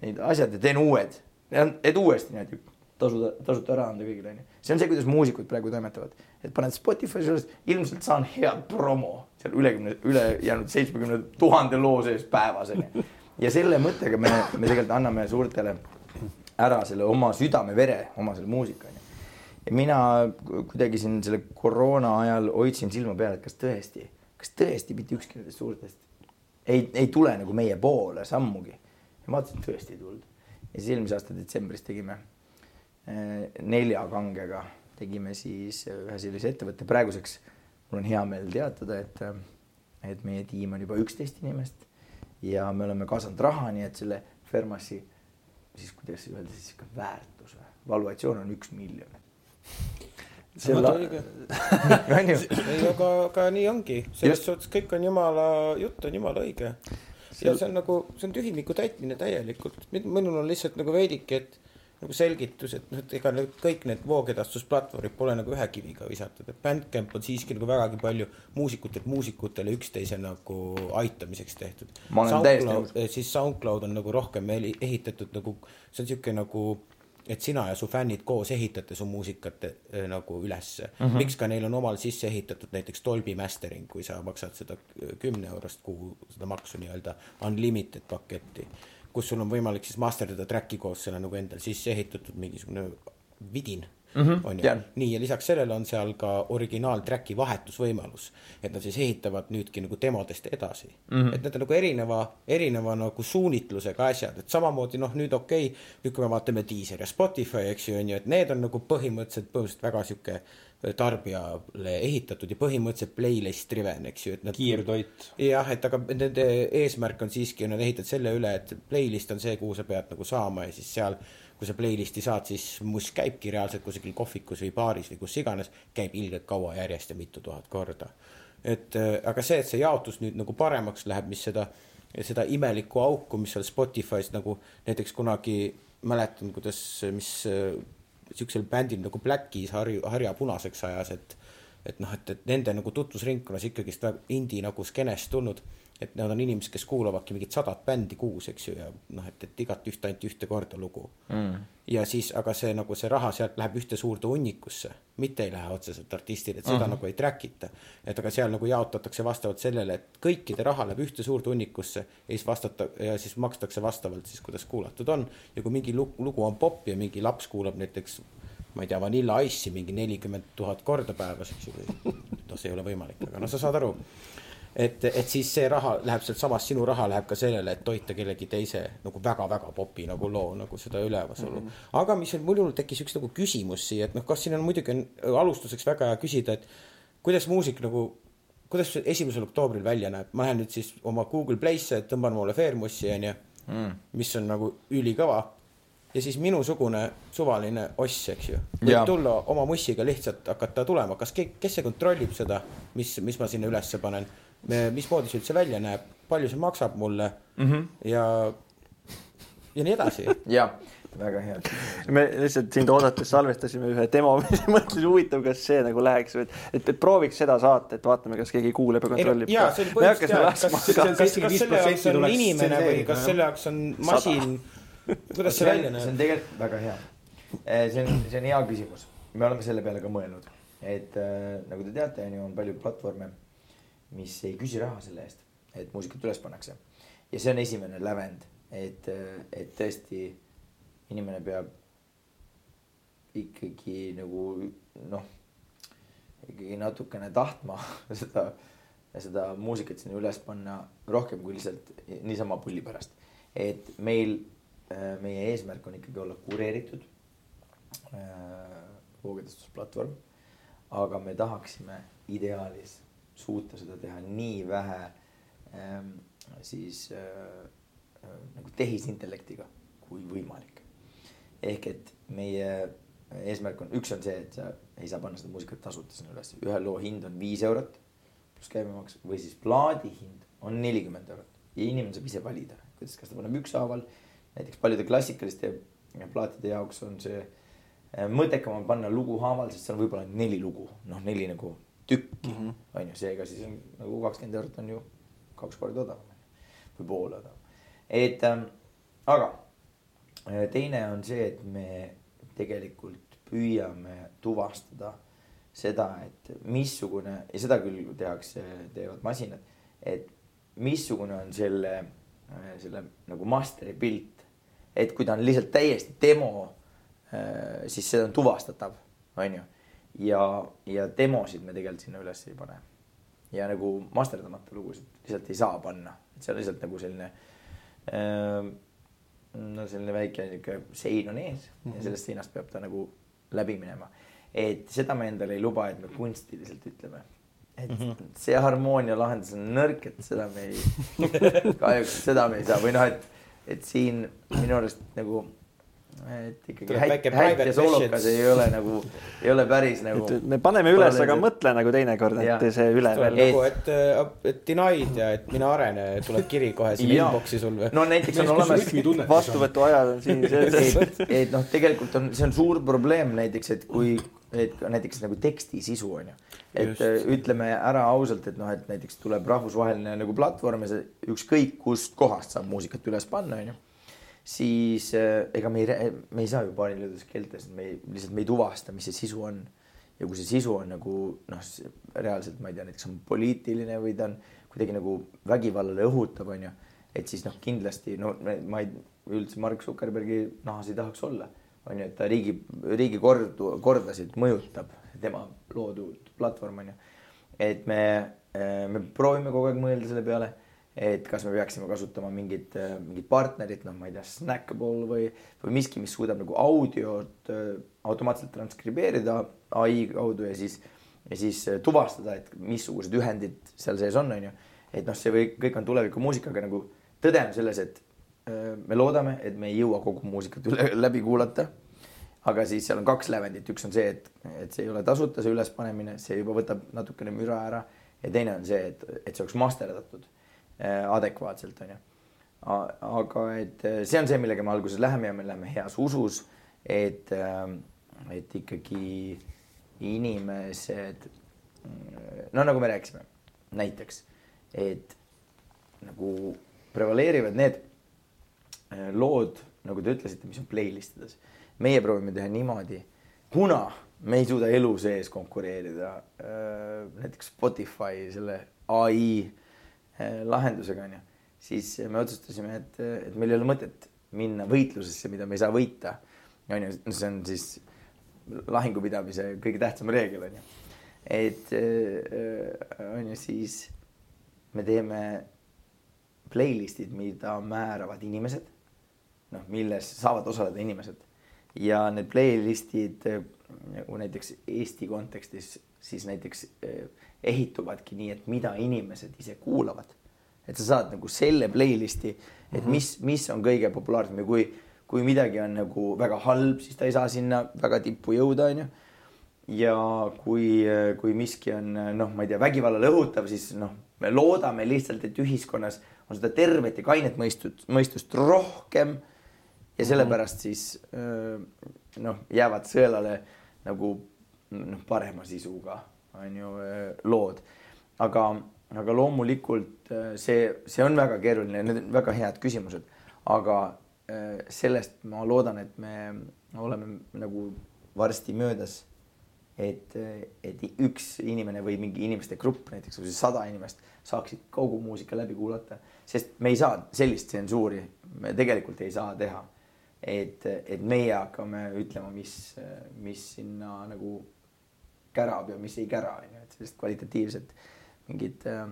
need asjad ja teen uued, et uuesti niimoodi tasuda, tasuta ära anda kõigile onju. see on see, kuidas muusikud praegu toimetavad, et paned Spotify sellest, ilmselt saan head promo seal ülekümne, ülejäänud seitsmekümne tuhande loo sees päevas onju. ja selle mõttega me, me tegelikult anname suurtele ära selle oma südame-vere, oma selle muusika onju. ja mina kuidagi siin selle koroona ajal hoidsin silma peal, et kas tõesti, kas tõesti mitte ükski nendest suurtest ei, ei tule nagu meie poole sammugi. ja vaatasin, tõesti ei tulnud. Ja siis eelmise aasta detsembris tegime nelja kangega tegime siis ühe sellise ettevõtte, praeguseks mul on hea meel teatada, et, et meie tiim on juba üksteist inimest ja me oleme kaasanud raha, nii et selle Fermasi siis kuidas öelda siis ikka väärtus või, valuatsioon on üks miljon. Selle... on ju? ei, aga, aga nii ongi, selles suhtes kõik on jumala, jutt on jumala õige. Ja see on nagu, see on tühimiku täitmine täielikult, minul on lihtsalt nagu veidike, et nagu selgitus, et noh, et ega need kõik need voogedastusplatvormid pole nagu ühe kiviga visatud, et Bandcamp on siiski nagu vägagi palju muusikutelt muusikutele üksteise nagu aitamiseks tehtud. siis SoundCloud on nagu rohkem ehitatud nagu, see on sihuke nagu, et sina ja su fännid koos ehitate su muusikat äh, nagu ülesse mm. -hmm. miks ka neil on omal sisse ehitatud näiteks Dolby mastering, kui sa maksad seda kümne eurost kuu seda maksu nii-öelda unlimited paketti kus sul on võimalik siis masterdada track'i koos selle nagu endal sisse ehitatud mingisugune vidin mm. -hmm, nii ja lisaks sellele on seal ka originaal track'i vahetusvõimalus, et nad siis ehitavad nüüdki nagu demodest edasi mm. -hmm. et need on nagu erineva, erineva nagu suunitlusega asjad, et samamoodi noh, nüüd okei okay,, nüüd kui me vaatame Deezer ja Spotify, eks ju, on ju, et need on nagu põhimõtteliselt, põhimõtteliselt väga sihuke tarbijale ehitatud ja põhimõtteliselt playlist driven, eks ju, et nad. kiirtoit. jah, et aga nende eesmärk on siiski, nad ehitavad selle üle, et playlist on see, kuhu sa pead nagu saama ja siis seal kui sa playlist'i saad, siis must käibki reaalselt kusagil kohvikus või baaris või kus iganes, käib ilgelt kaua järjest ja mitu tuhat korda. et äh, aga see, et see jaotus nüüd nagu paremaks läheb, mis seda, seda imelikku auku, mis seal Spotify's nagu näiteks kunagi mäletan, kuidas, mis äh, siuksel bändil nagu Black Keys harju, harja punaseks ajas, et et noh, et, et nende nagu tutvusringkonnas ikkagist indie nagu skeenest tulnud et nad on inimesed, kes kuulavadki mingit sadat bändi kuus, eks ju, ja noh, et, et igat ühte ainult ühte korda lugu mm.. ja siis, aga see nagu see raha sealt läheb ühte suurde hunnikusse, mitte ei lähe otseselt artistile, et seda mm -hmm. nagu ei track ita. et aga seal nagu jaotatakse vastavalt sellele, et kõikide raha läheb ühte suurde hunnikusse ja siis vastata ja siis makstakse vastavalt siis, kuidas kuulatud on. ja kui mingi lugu, lugu on popp ja mingi laps kuulab näiteks ma ei tea, Vanilla Ice'i mingi nelikümmend tuhat korda päevas, eks ju, noh, see ei ole võimalik, aga noh, sa saad aru et, et siis see raha läheb sealtsamast, sinu raha läheb ka sellele, et toita kellegi teise nagu väga-väga popi nagu loo nagu seda ülevasolu mm. -hmm. aga mis minul tekkis üks nagu küsimus siia, et noh, kas siin on muidugi on alustuseks väga hea küsida, et kuidas muusik nagu, kuidas see esimesel oktoobril välja näeb, ma lähen nüüd siis oma Google Play'sse, tõmban mulle Fairmussi onju mm., mis on nagu ülikõva ja siis minusugune suvaline oss, eks ju, võib ja. tulla oma mussiga lihtsalt hakata tulema, kas ke, kes see kontrollib seda, mis, mis ma sinna ülesse panen mismoodi see üldse välja näeb, palju see maksab mulle mm -hmm. ja, ja nii edasi. jah, väga hea. me lihtsalt sind oodates salvestasime ühe demo, mõtlesin huvitav, kas see nagu läheks, et, et, et prooviks seda saata, et vaatame, kas keegi kuuleb ja kontrollib. jaa, see oli teha, kas, kas, kas, kas selle jaoks on inimene või kas selle jaoks on masin, kuidas see välja näeb? see on tegelikult väga hea. Eh, see on, see on hea küsimus, me oleme selle peale ka mõelnud, et äh, nagu te teate, on ju, on palju platvorme mis ei küsi raha selle eest, et muusikat üles pannakse. ja see on esimene lävend, et, et tõesti inimene peab ikkagi nagu noh, ikkagi natukene tahtma seda, seda muusikat sinna üles panna rohkem kui lihtsalt niisama pulli pärast. et meil, meie eesmärk on ikkagi olla kureeritud äh, voogedastusplatvorm, aga me tahaksime ideaalis suuta seda teha nii vähe ähm, siis äh, äh, nagu tehisintellektiga kui võimalik. ehk et meie eesmärk on, üks on see, et sa ei saa panna seda muusikat tasuta sinna üles, ühe loo hind on viis eurot pluss käibemaks või siis plaadi hind on nelikümmend eurot ja inimene saab ise valida, kuidas, kas ta paneb ükshaaval. Näiteks paljude klassikaliste plaatide jaoks on see äh, mõttekam on panna lugu haaval, sest seal on võib-olla neli lugu, noh, neli nagu tükki mm, -hmm. on ju, seega siis on nagu kakskümmend eurot on ju kaks korda odavam või pool odavam. et ähm, aga äh, teine on see, et me tegelikult püüame tuvastada seda, et missugune ja seda küll tehakse, teevad masinad, et missugune on selle, äh, selle nagu master'i pilt. Et kui ta on lihtsalt täiesti demo, äh, siis see on tuvastatav, on ju ja, ja demosid me tegelikult sinna üles ei pane. ja nagu masterdamata lugusid lihtsalt ei saa panna, et see on lihtsalt nagu selline äh,. no selline väike niisugune sein on ees mm -hmm. ja mhm. sellest seinast peab ta nagu läbi minema. et seda me endale ei luba, et me kunstiliselt ütleme et mm -hmm. see harmoonia lahendus on nõrk, et seda me ei kahjuks seda me ei saa või noh, et, et siin minu arust nagu et ikkagi häid, häid ja soolokas ei ole nagu, ei ole päris nagu. me paneme üles, aga mõtle nagu teinekord, et see üle veel. nagu, et, et denied ja et mine arene, tuleb kiri kohe sinna inbox'i sul või? no näiteks on olemas vastuvõtuajad on siin et, et noh, tegelikult on, see on suur probleem näiteks, et kui, et näiteks nagu teksti sisu on ju. et Just. Äh, ütleme ära ausalt, et noh, et näiteks tuleb rahvusvaheline nagu platvorm ja see ükskõik kust kohast saab muusikat üles panna, on ju siis äh, ega me ei, me ei saa ju paarilistes keeltes, me ei, lihtsalt me ei tuvasta, mis see sisu on. ja kui see sisu on nagu noh, reaalselt ma ei tea, näiteks on poliitiline või ta on kuidagi nagu vägivallale õhutav, onju. et siis noh, kindlasti no ma ei, üldse Mark Zuckerbergi nahas ei tahaks olla, onju, et ta riigi, riigi kordu, kordasid mõjutab, tema loodud platvorm onju. et me, äh, me proovime kogu aeg mõelda selle peale et kas me peaksime kasutama mingit, mingit partnerit, noh, ma ei tea, Snackable või, või miski, mis suudab nagu audiot äh, automaatselt transkribeerida ai kaudu ja siis, ja siis äh, tuvastada, et missugused ühendid seal sees on, on ju. et noh, see või kõik on tulevikumuusika, aga nagu tõde on selles, et me loodame, et me ei jõua kogu muusikat üle, läbi kuulata. aga siis seal on kaks lävendit, üks on see, et, et see ei ole tasuta, see ülespanemine, see juba võtab natukene müra ära ja teine on see, et, et see oleks masterdatud äh, adekvaatselt, onju. aga et äh, see on see, millega me alguses läheme ja me läheme heas usus, et, et ikkagi inimesed, no nagu me rääkisime, näiteks, et nagu prevaleerivad need lood, nagu te ütlesite, mis on playlist ides. meie proovime teha niimoodi, kuna me ei suuda elu sees konkureerida näiteks Spotify selle ai lahendusega onju, siis me otsustasime, et, et meil ei ole mõtet minna võitlusesse, mida me ei saa võita. onju, see on siis lahingupidamise kõige tähtsam reegel onju. et onju, siis me teeme playlist'id, mida määravad inimesed noh, milles saavad osaleda inimesed ja need playlist'id nagu näiteks Eesti kontekstis siis näiteks eh, ehituvadki nii, et mida inimesed ise kuulavad. et sa saad nagu selle playlist'i, et mhm. mis, mis on kõige populaarsem ja kui, kui midagi on nagu väga halb, siis ta ei saa sinna väga tippu jõuda, onju. ja kui, kui miski on noh, ma ei tea, vägivallale õhutav, siis noh, me loodame lihtsalt, et ühiskonnas on seda tervet ja kainet mõistust, mõistust rohkem ja sellepärast siis noh, jäävad sõelale nagu noh, parema sisuga on ju lood. aga, aga loomulikult see, see on väga keeruline, need on väga head küsimused, aga sellest ma loodan, et me oleme nagu varsti möödas. et, et üks inimene või mingi inimeste grupp, näiteks sada inimest saaksid kogu muusika läbi kuulata, sest me ei saa sellist tsensuuri, me tegelikult ei saa teha et, et meie hakkame ütlema, mis, mis sinna nagu kärab ja mis ei kära, on ju, et sellist kvalitatiivset mingit äh,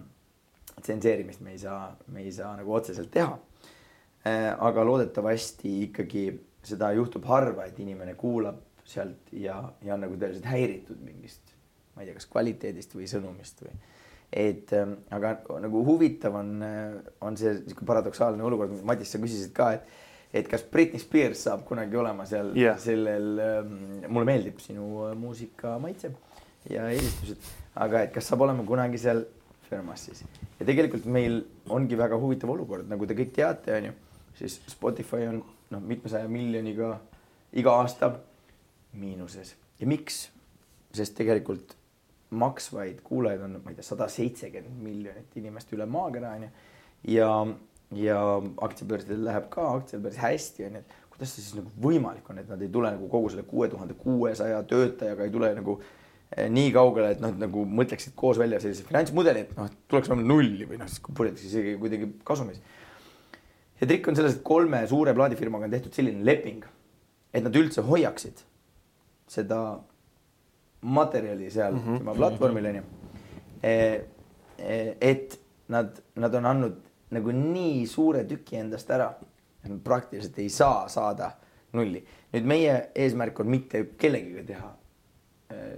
tsenseerimist me ei saa, me ei saa nagu otseselt teha äh,. aga loodetavasti ikkagi seda juhtub harva, et inimene kuulab sealt ja, ja on nagu tõeliselt häiritud mingist, ma ei tea, kas kvaliteedist või sõnumist või et äh, aga nagu huvitav on, on see niisugune paradoksaalne olukord, Madis, sa küsisid ka, et et kas Britney Spears saab kunagi olema seal yeah. sellel ähm,, mulle meeldib sinu äh, muusika maitse ja eelistused, aga et kas saab olema kunagi seal firmas siis. ja tegelikult meil ongi väga huvitav olukord, nagu te kõik teate, on ju, siis Spotify on noh, mitmesaja miljoniga iga aasta miinuses. Ja miks? sest tegelikult maksvaid kuulajaid on, ma ei tea, sada seitsekümmend miljonit inimest üle maakera onju ja ja aktsiabörsidel läheb ka aktsial päris hästi, onju, et kuidas see siis nagu võimalik on, et nad ei tule nagu kogu selle kuue tuhande kuuesaja töötajaga ei tule nagu nii kaugele, et noh, nagu mõtleksid koos välja sellise finantsmudeli, et noh, tuleks vähemalt nulli või noh, siis purjetatakse isegi kuidagi kasumis. ja trikk on selles, et kolme suure plaadifirmaga on tehtud selline leping, et nad üldse hoiaksid seda materjali seal mm -hmm. tema platvormil onju. Eh, eh, et nad, nad on andnud nagu nii suure tüki endast ära, et nad praktiliselt ei saa saada nulli. nüüd meie eesmärk on mitte kellegiga teha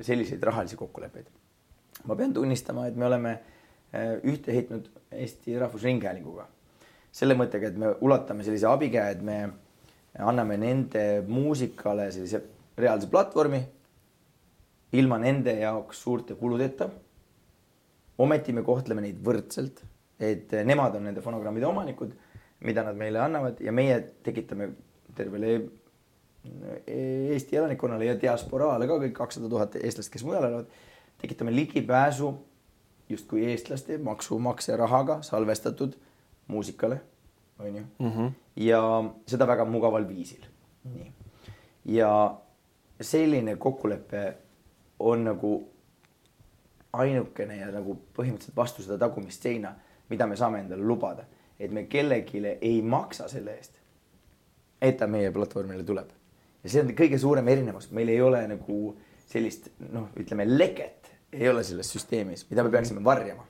selliseid rahalisi kokkuleppeid. ma pean tunnistama, et me oleme äh, ühte heitnud Eesti Rahvusringhäälinguga selle mõttega, et me ulatame sellise abikäe, et me anname nende muusikale sellise reaalse platvormi ilma nende jaoks suurte kuludeta. ometi me kohtleme neid võrdselt et nemad on nende fonogrammide omanikud, mida nad meile annavad ja meie tekitame tervele Eesti elanikkonnale ja diasporaale ka kõik kakssada tuhat eestlast, kes mujal elavad, tekitame ligipääsu justkui eestlaste maksumaksja rahaga salvestatud muusikale, onju mm. -hmm. ja seda väga mugaval viisil. nii. ja selline kokkulepe on nagu ainukene ja nagu põhimõtteliselt vastu seda tagumist seina mida me saame endale lubada, et me kellelegi ei maksa selle eest, et ta meie platvormile tuleb. Ja see on kõige suurem erinevus, meil ei ole nagu sellist noh, ütleme leket ei ole selles süsteemis, mida me peaksime varjama.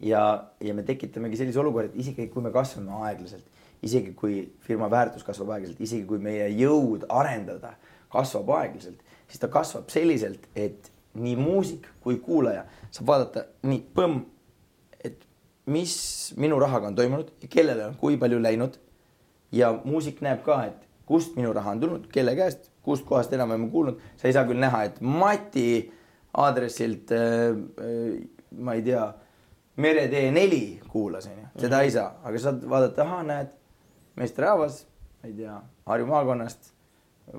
ja, ja me tekitamegi sellise olukorra, et isegi kui me kasvame aeglaselt, isegi kui firma väärtus kasvab aeglaselt, isegi kui meie jõud arendada kasvab aeglaselt, siis ta kasvab selliselt, et nii muusik kui kuulaja saab vaadata nii põmm, et mis minu rahaga on toimunud ja kellele on kui palju läinud. Ja muusik näeb ka, et kust minu raha on tulnud, kelle käest, kust kohast enam-vähem kuulnud, sa ei saa küll näha, et Mati aadressilt äh, äh, ma ei tea, Meretee neli kuulas, onju, seda ei saa, aga saad vaadata, ahah, näed, meesterahvas, ma ei tea, Harju maakonnast,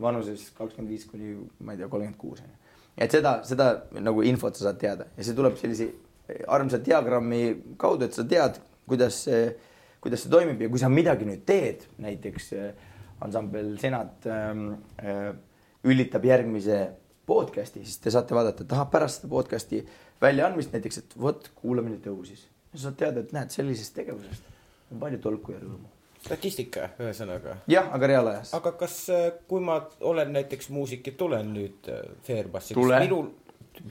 vanuses kakskümmend viis kuni ma ei tea, kolmkümmend kuus onju. et seda, seda nagu infot sa saad teada. Ja see tuleb sellise armsa diagrammi kaudu, et sa tead, kuidas see, kuidas see toimib. Ja kui sa midagi nüüd teed, näiteks äh, ansambel Senat ähm, äh, ülitab järgmise podcast'i, siis te saate vaadata, et ahah, pärast seda podcast'i väljaandmist näiteks, et vot kuulamine tõusis. sa saad teada, et näed, sellisest tegevusest on palju tolku ja rõõmu. statistika, ühesõnaga. jah, aga reaalajas. aga kas, äh, kui ma olen näiteks muusik ja tulen nüüd äh, Fairbussi. Tule. minul.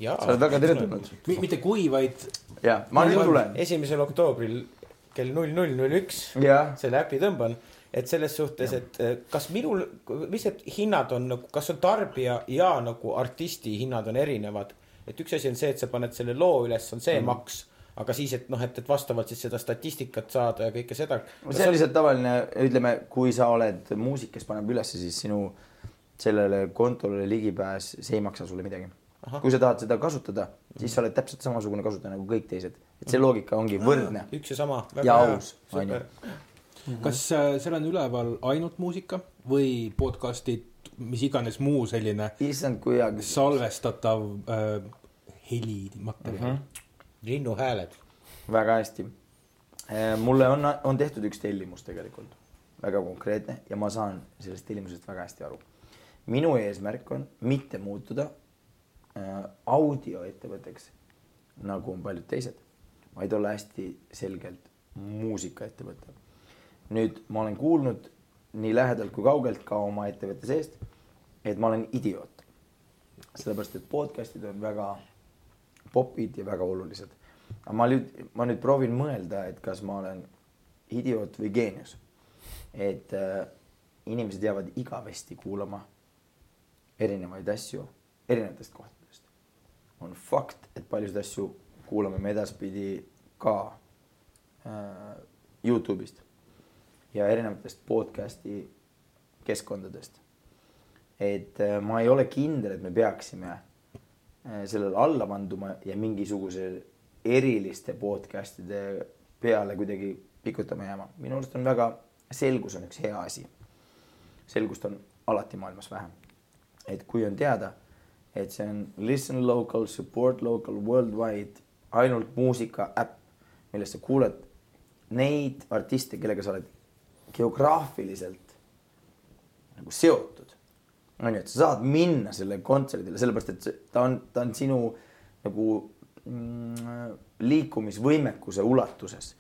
sa oled väga teretulnud. mitte kui, vaid ja, ma nüüd tulen. esimesel oktoobril kell null null null üks selle äpi tõmban et selles suhtes, et äh, kas minul, mis need hinnad on nagu, kas on tarbija ja nagu artisti hinnad on erinevad? et üks asi on see, et sa paned selle loo üles, on see mm. maks, aga siis, et noh, et, et vastavalt siis seda statistikat saada ja kõike seda. see on lihtsalt tavaline, ütleme, kui sa oled muusik, kes paneb ülesse, siis sinu sellele kontole ligipääs, see ei maksa sulle midagi. kui sa tahad seda kasutada, siis sa oled täpselt samasugune kasutaja nagu kõik teised, et see loogika ongi võrdne. üks ja sama. ja aus, onju kas äh, seal on üleval ainult muusika või podcast'id, mis iganes muu selline issand, kui hea küsimus. salvestatav äh, helimaterjal mm? -hmm. linnuhääled. väga hästi. mulle on, on tehtud üks tellimus tegelikult, väga konkreetne ja ma saan sellest tellimusest väga hästi aru. minu eesmärk on mitte muutuda äh, audioettevõtteks, nagu on paljud teised, vaid olla hästi selgelt muusikaettevõte nüüd ma olen kuulnud nii lähedalt kui kaugelt ka oma ettevõtte seest, et ma olen idioot. sellepärast, et podcast'id on väga popid ja väga olulised. aga ma nüüd, ma nüüd proovin mõelda, et kas ma olen idioot või geenius. et äh, inimesed jäävad igavesti kuulama erinevaid asju erinevatest kohtadest. on fakt, et paljusid asju kuulame me edaspidi ka äh, Youtube'ist ja erinevatest podcast'i keskkondadest. et äh, ma ei ole kindel, et me peaksime äh, sellele alla vanduma ja mingisuguse eriliste podcast'ide peale kuidagi pikutama jääma. minu arust on väga, selgus on üks hea asi. selgust on alati maailmas vähe. et kui on teada, et see on listen local, support local, worldwide, ainult muusika äpp, millest sa kuuled neid artiste, kellega sa oled geograafiliselt nagu seotud. on ju, et sa saad minna sellele kontserdile, sellepärast et ta on, ta on sinu nagu mm, liikumisvõimekuse ulatuses.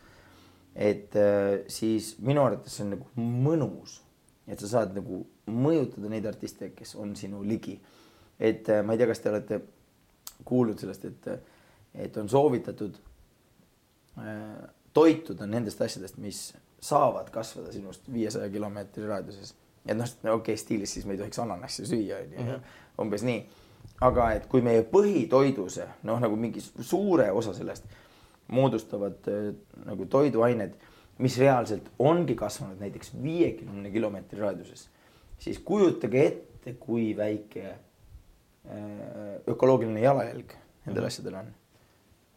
et äh, siis minu arvates see on nagu mõnus, et sa saad nagu mõjutada neid artiste, kes on sinu ligi. et äh, ma ei tea, kas te olete kuulnud sellest, et, et on soovitatud äh, toituda nendest asjadest, mis saavad kasvada sinust viiesaja kilomeetri raadiuses. et noh, okei okay,, stiilis siis me ei tohiks ananassi süüa, onju, mhm. umbes nii. aga et kui meie põhitoiduse, noh nagu mingi suure osa sellest moodustavad äh, nagu toiduained, mis reaalselt ongi kasvanud näiteks viiekümne kilomeetri raadiuses, siis kujutage ette, kui väike äh, ökoloogiline jalajälg nendel -hmm. asjadel on.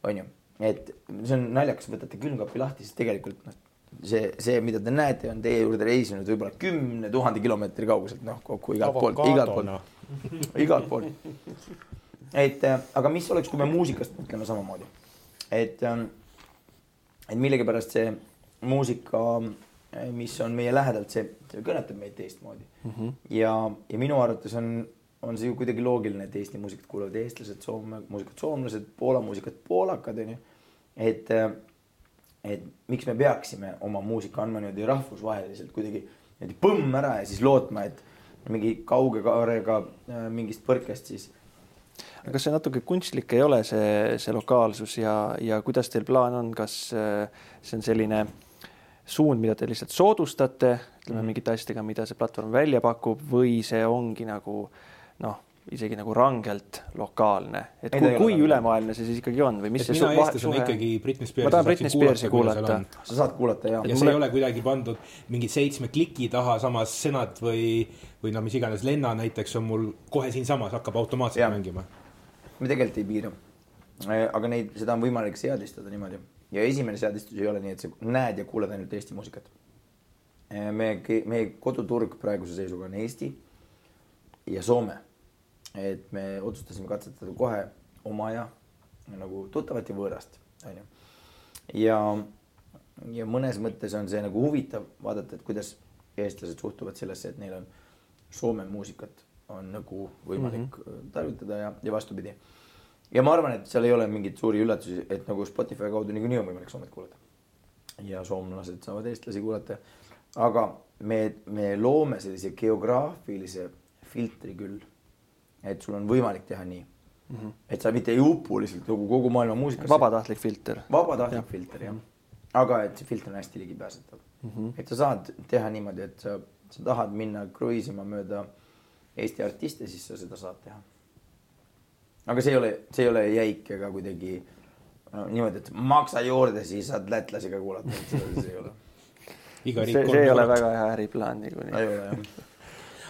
on ju, et see on naljakas, võtate külmkapi lahti, siis tegelikult noh, see, see, mida te näete, on teie juurde reisinud võib-olla kümne tuhande kilomeetri kauguselt, noh kokku igalt poolt, igalt poolt, igalt poolt. et äh, aga mis oleks, kui me muusikast mõtleme samamoodi, et, ähm, et millegipärast see muusika, äh, mis on meie lähedalt, see, see kõnetab meid teistmoodi mm. -hmm. ja, ja minu arvates on, on see ju kuidagi loogiline, et Eesti muusikat kuulavad eestlased, Soome muusikat soomlased, Poola muusikat poolakad onju, et äh, et miks me peaksime oma muusika andma niimoodi rahvusvaheliselt kuidagi niimoodi põmm ära ja siis lootma, et mingi kauge kaarega äh, mingist põrkest siis. aga kas see natuke kunstlik ei ole, see, see lokaalsus ja, ja kuidas teil plaan on, kas äh, see on selline suund, mida te lihtsalt soodustate, ütleme mm. mingite asjadega, mida see platvorm välja pakub või see ongi nagu noh, isegi nagu rangelt lokaalne, et Ei, kui, kui ole ülemaailmne see siis ikkagi on või mis et see mina eestlasena suhe- ikkagi Britney ma Spearsi tahan Britney Spearsi kuulata. sa saad kuulata ja, ja see mulle- ei ole kuidagi pandud mingi seitsme kliki taha, samas Senat või, või no mis iganes, Lenna näiteks on mul kohe siinsamas, hakkab automaatselt Jah. mängima. me tegelikult ei piira. aga neid, seda on võimalik seadistada niimoodi ja esimene seadistus ei ole nii, et sa näed ja kuuled ainult Eesti muusikat. me, meie koduturg praeguse seisuga on Eesti ja Soome. Et me otsustasime katsetada kohe oma ja nagu tuttavat ja võõrast, onju. ja, ja mõnes mõttes on see nagu huvitav vaadata, et kuidas eestlased suhtuvad sellesse, et neil on Soome muusikat on nagu võimalik mm -hmm. tarvitada ja, ja vastupidi. ja ma arvan, et seal ei ole mingeid suuri üllatusi, et nagu Spotify kaudu niikuinii on võimalik Soomet kuulata. ja soomlased saavad eestlasi kuulata. aga me, me loome sellise geograafilise filtri küll. Et sul on võimalik teha nii mm, -hmm. et sa mitte ei upu lihtsalt kogu, kogu maailma muusikasse. vabatahtlik filter. vabatahtlik Jah. filter jah. aga et see filter on hästi ligipääsetav mm. -hmm. et sa saad teha niimoodi, et sa, sa tahad minna kruiisima mööda Eesti artiste, siis sa seda saad teha. aga see ei ole, see ei ole jäik ega kuidagi no, niimoodi, et maksa juurde, siis saad lätlasi ka kuulata, et seda see ei ole. iga see, riik see ei ole väga hea äriplaan niikuinii. ei ole jah.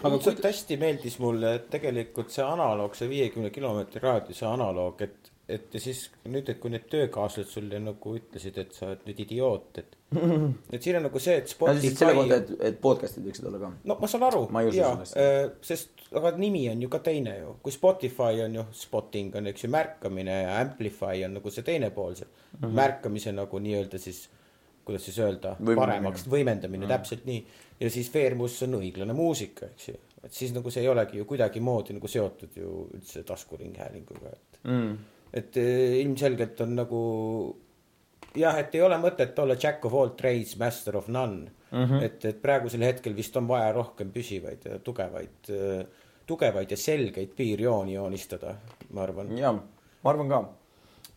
Aga lihtsalt hästi meeldis mulle, et tegelikult see analoog, see viiekümne kilomeetri raadiuse analoog, et, et ja siis nüüd, et kui need töökaaslased sulle nagu ütlesid, et sa oled nüüd idioot, et et siin on nagu see, et no siis selle kohta, Spotify et, et podcast'id võiksid olla ka. no ma saan aru jaa, sellesse. sest aga nimi on ju ka teine ju, kui Spotify on ju spotting on eks ju märkamine ja amplify on nagu see teine pool see mm -hmm. märkamise nagu nii-öelda siis kuidas siis öelda, paremaks võimendamine mm, -hmm. täpselt nii. Ja siis Fairmus on õiglane muusika, eks ju, et siis nagu see ei olegi ju kuidagimoodi nagu seotud ju üldse taskuringhäälinguga, et Mm. et eh, ilmselgelt on nagu jah, et ei ole mõtet olla jack of all trades, master of none mm. -hmm. et, et praegusel hetkel vist on vaja rohkem püsivaid ja tugevaid, tugevaid ja selgeid piirjooni joonistada, ma arvan. ja ma arvan ka,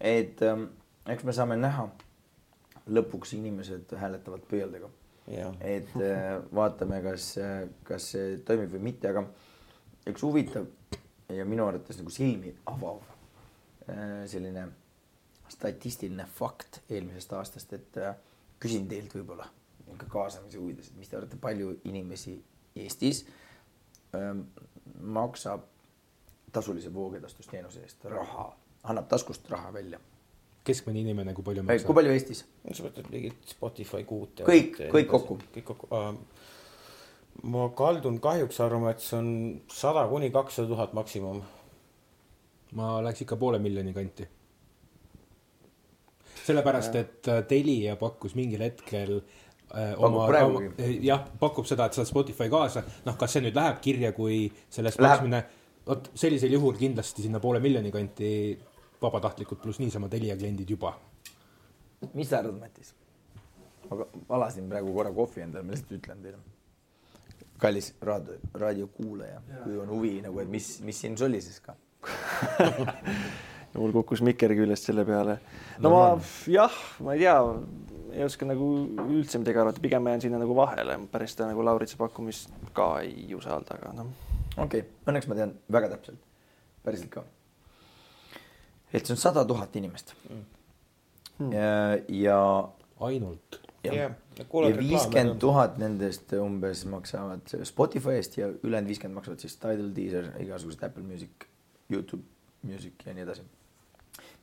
et ähm, eks me saame näha, lõpuks inimesed hääletavad pööldega. Et äh, vaatame, kas, kas see toimib või mitte, aga üks huvitav ja minu arvates nagu silmi avav äh, selline statistiline fakt eelmisest aastast, et äh, küsin teilt võib-olla niisugune kaasamise huvides, et mis te arvate, palju inimesi Eestis ähm, maksab tasulise voogedastusteenuse eest raha, annab taskust raha välja. Keskmine inimene, kui palju kui maksab? palju Eestis? sa mõtled mingit Spotify kuut? Kõik- kõik kokku. kõik kokku uh, ma kaldun kahjuks arvama, et see on sada kuni kakssada tuhat maksimum. ma läheks ikka poole miljoni kanti. sellepärast, et äh, Telia pakkus mingil hetkel äh, Pakub oma, oma, jah, pakub seda, et saad Spotify kaasa, noh, kas see nüüd läheb kirja kui sellest maksmine, vot sellisel juhul kindlasti sinna poole miljoni kanti vabatahtlikult pluss niisama Telia kliendid juba. mis sa arvad, Matis? ma ka- valasin praegu korra kohvi endale, ma lihtsalt ütlen teile. kallis raadio, raadiokuulaja, kui on huvi nagu, et mis, mis siin solises ka. ja mul kukkus mikker küljest selle peale. no ma jah, ma ei tea, ei oska nagu üldse midagi arvata, pigem jään sinna nagu vahele, päris seda nagu Lauritsa pakkumist ka ei usalda, aga noh. okei okay., õnneks ma tean väga täpselt, päriselt ka. Et see on sada tuhat inimest mm.. ja, ja ainult. ja, viiskümmend tuhat nendest umbes maksavad Spotify eest ja ülejäänud viiskümmend maksavad siis Tidal, Deezer, igasugused Apple Music, Youtube Music ja nii edasi.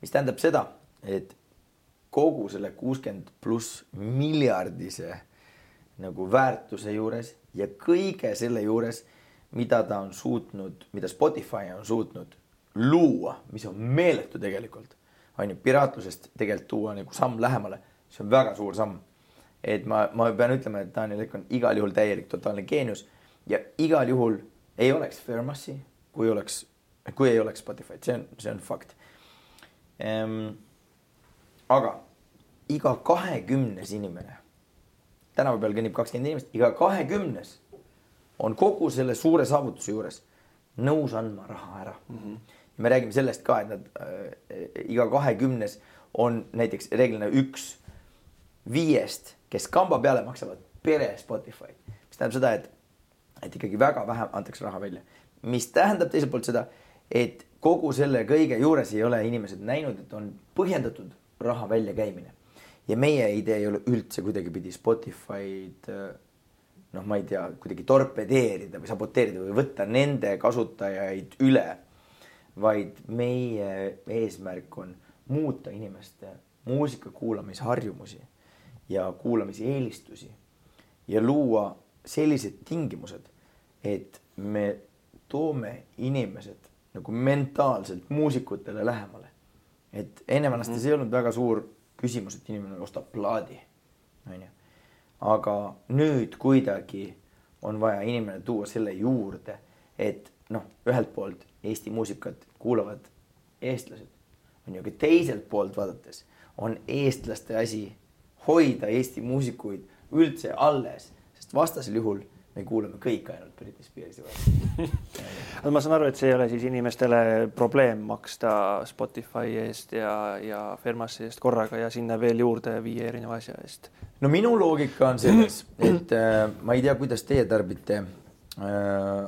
mis tähendab seda, et kogu selle kuuskümmend pluss miljardise nagu väärtuse juures ja kõige selle juures, mida ta on suutnud, mida Spotify on suutnud luua, mis on meeletu tegelikult, on ju, piraatlusest tegelikult tuua nagu samm lähemale, see on väga suur samm. et ma, ma pean ütlema, et Daniel Ekk on igal juhul täielik totaalne geenius ja igal juhul ei oleks Fairmassi, kui oleks, kui ei oleks Spotify'd, see on, see on fakt ehm,. aga iga kahekümnes inimene, tänava peal kõnnib kakskümmend inimest, iga kahekümnes on kogu selle suure saavutuse juures nõus andma raha ära mm. -hmm. Me räägime sellest ka, et nad äh, iga kahekümnes on näiteks reeglina üks viiest, kes kamba peale maksavad pere Spotify, mis tähendab seda, et, et ikkagi väga vähe antakse raha välja, mis tähendab teiselt poolt seda, et kogu selle kõige juures ei ole inimesed näinud, et on põhjendatud raha väljakäimine. ja meie idee ei ole üldse kuidagipidi Spotify'd äh, noh, ma ei tea, kuidagi torpedeerida või saboteerida või võtta nende kasutajaid üle. Vaid meie eesmärk on muuta inimeste muusika kuulamisharjumusi ja kuulamiseelistusi ja luua sellised tingimused, et me toome inimesed nagu mentaalselt muusikutele lähemale. et enne vanasti see ei olnud väga suur küsimus, et inimene ostab plaadi, onju. aga nüüd kuidagi on vaja inimene tuua selle juurde, et noh, ühelt poolt Eesti muusikat kuulavad eestlased, on ju, aga teiselt poolt vaadates on eestlaste asi hoida Eesti muusikuid üldse alles, sest vastasel juhul me kuulame kõik ainult Britney Spearsi või. no ma saan aru, et see ei ole siis inimestele probleem maksta Spotify eest ja, ja Fermasi eest korraga ja sinna veel juurde viie erineva asja eest. no minu loogika on selles, et äh, ma ei tea, kuidas teie tarbite äh,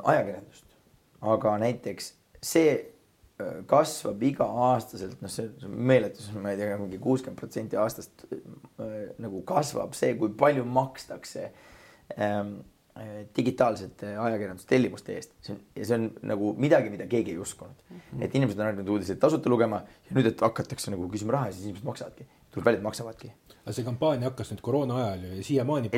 ajakirjandust, aga näiteks see äh, kasvab iga-aastaselt, noh, see see on meeletu, ma ei tea, mingi kuuskümmend protsenti aastast äh, nagu kasvab see, kui palju makstakse ähm, äh, digitaalsete ajakirjandustellimuste eest. see on, ja see on nagu midagi, mida keegi ei uskunud mm. -hmm. et inimesed on harjunud uudiseid tasuta lugema ja nüüd, et hakatakse nagu küsima raha ja siis inimesed maksavadki. Et maksavadki. aga see kampaania hakkas nüüd koroona ajal ju ja siiamaani.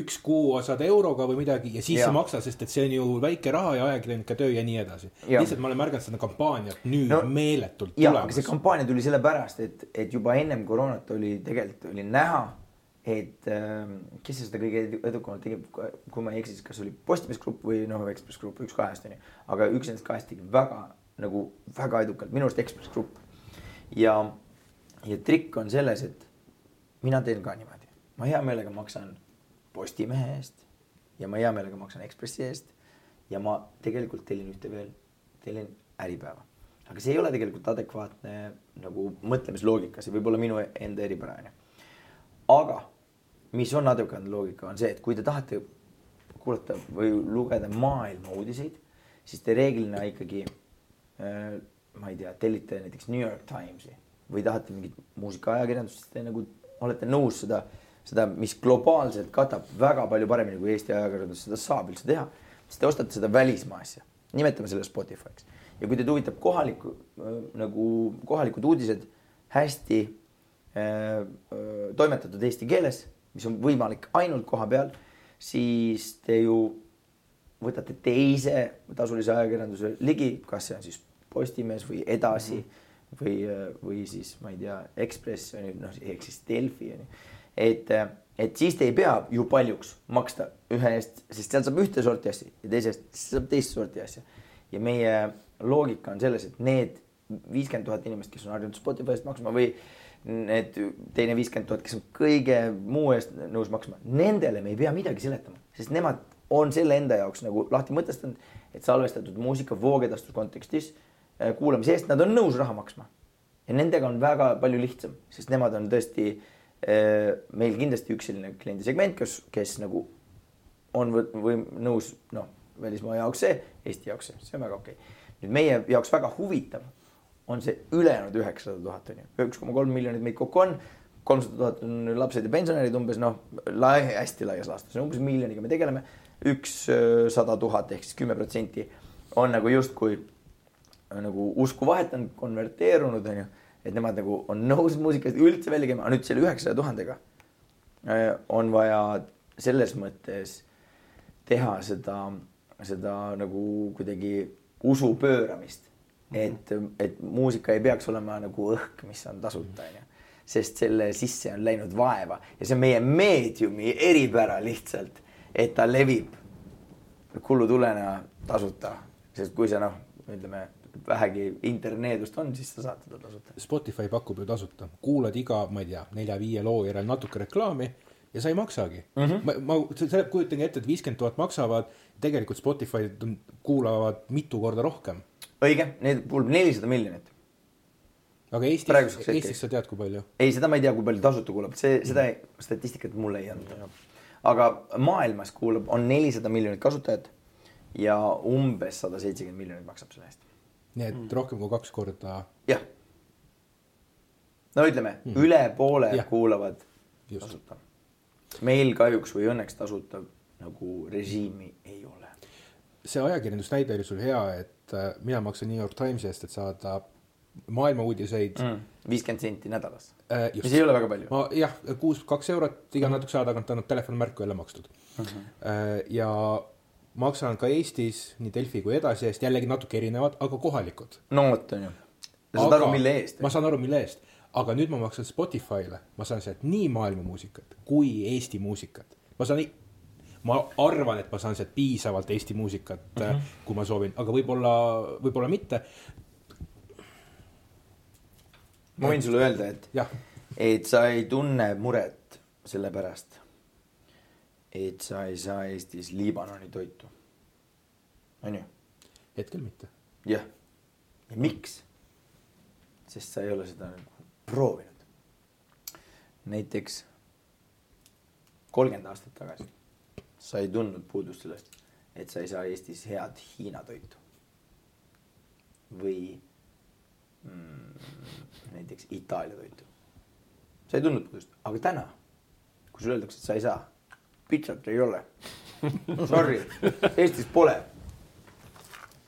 Üks kuu saad euroga või midagi ja siis Jaa. ei maksa, sest et see on ju väike raha ja ajakirjanike töö ja nii edasi. Lihtsalt ma olen märganud seda kampaaniat nüüd No, meeletult ja, aga see tulemas. kampaania tuli sellepärast, et, et juba ennem koroonat oli tegelikult oli näha, et äh, kes seda kõige edu- edukamalt tegi, kui ma ei eksi, siis kas oli Postimees Grupp või noh, Ekspress Grupp, üks kahest onju. aga üks nendest kahest tegi väga nagu väga edukalt, minu arust Ekspress Grupp. ja, ja trikk on selles, et mina teen ka niimoodi, ma hea meelega maksan Postimehe eest ja ma hea meelega maksan Ekspressi eest. ja ma tegelikult tellin ühte veel, tellin Äripäeva aga see ei ole tegelikult adekvaatne nagu mõtlemisloogika, see võib olla minu enda eripära onju. aga mis on adekvaatne loogika, on see, et kui te tahate kuulata või lugeda maailma uudiseid, siis te reeglina ikkagi äh, ma ei tea, tellite näiteks New York Timesi või tahate mingit muusikaajakirjandust, siis te nagu olete nõus seda, seda, mis globaalselt katab väga palju paremini kui Eesti ajakirjandus seda saab üldse teha, siis te ostate seda välismaa asja, nimetame selle Spotify'ks. Ja kui teid huvitab kohaliku äh, nagu kohalikud uudised hästi äh, äh, toimetatud eesti keeles, mis on võimalik ainult koha peal, siis te ju võtate teise tasulise ajakirjanduse ligi, kas see on siis Postimees või Edasi. Mm -hmm. Või, või siis ma ei tea, Ekspress on ju noh, ehk siis Delfi on ju. et, et siis te ei pea ju paljuks maksta ühe eest, sest sealt saab ühte sorti asja ja teisest saab teist sorti asja. ja meie loogika on selles, et need viiskümmend tuhat inimest, kes on harjunud Spotify eest maksma või need teine viiskümmend tuhat, kes on kõige muu eest nõus maksma, nendele me ei pea midagi seletama, sest nemad on selle enda jaoks nagu lahti mõtestanud, et salvestatud muusika voogedastus kontekstis kuulamise eest nad on nõus raha maksma. ja nendega on väga palju lihtsam, sest nemad on tõesti äh, meil kindlasti üks selline kliendisegment, kes, kes nagu on või, või nõus noh, välismaa jaoks see, Eesti jaoks see, see on väga okei okay. nüüd meie jaoks väga huvitav on see ülejäänud üheksasada tuhat on ju, üks koma kolm miljonit meid kokku on. kolmsada tuhat on lapsed ja pensionärid umbes noh, lai, hästi laias laastus, umbes miljoniga me tegeleme. ükssada tuhat ehk siis kümme protsenti on nagu justkui nagu usku vahetanud, konverteerunud on ju. et nemad nagu on nõus muusikast üldse välja käima, aga nüüd selle üheksasaja tuhandega äh, on vaja selles mõttes teha seda, seda nagu kuidagi usu pööramist et, et muusika ei peaks olema nagu õhk, mis on tasuta, onju. sest selle sisse on läinud vaeva ja see on meie meediumi eripära lihtsalt, et ta levib kullutulena tasuta, sest kui sa noh, ütleme vähegi interneedust on, siis sa saad teda tasuta. Spotify pakub ju tasuta, kuulad iga, ma ei tea, nelja-viie loo järel natuke reklaami ja sa ei maksagi mm. -hmm. ma, ma selle kujutage ette, et viiskümmend tuhat maksavad, tegelikult Spotify'd kuulavad mitu korda rohkem. õige, need kuulub nelisada miljonit. aga Eestis. Eestis sa tead, kui palju? ei, seda ma ei tea, kui palju tasuta kuulab, see, seda ei- statistikat mulle ei anda. aga maailmas kuulab, on nelisada miljonit kasutajat ja umbes sada seitsekümmend miljonit maksab selle eest. Nii et rohkem kui kaks korda jah. no ütleme mm., üle poole Jah. kuulavad just. tasuta. meil kahjuks või õnneks tasuta nagu režiimi ei ole. see ajakirjandusnäide oli sul hea, et äh, mina maksan New York Timesi eest, et saada maailma uudiseid mm.. viiskümmend senti nädalas, Äh, mis ei ole väga palju. ma jah, kuus, kaks eurot iga natukese aja tagant annab telefonimärku jälle makstud mm. -hmm. ja maksan ka Eestis nii Delfi kui edasi eest, jällegi natuke erinevad, aga kohalikud. no vot, on ju. saad aru, mille eest? ma saan aru, mille eest, aga nüüd ma maksan Spotify'le, ma saan sealt nii maailma muusikat kui Eesti muusikat. ma saan, ma arvan, et ma saan sealt piisavalt Eesti muusikat mm, -hmm. kui ma soovin, aga võib-olla, võib-olla mitte. ma võin sulle öelda, et, et sa ei tunne muret selle pärast, et sa ei saa Eestis Liibanoni toitu. on ju? hetkel mitte. jah. ja miks? sest sa ei ole seda nagu proovinud. näiteks kolmkümmend aastat tagasi sa ei tundnud puudust sellest, et sa ei saa Eestis head Hiina toitu. või mm, näiteks Itaalia toitu. sa ei tundnud puudust, aga täna, kui sulle öeldakse, et sa ei saa, pitsat ei ole. Sorry, Eestis pole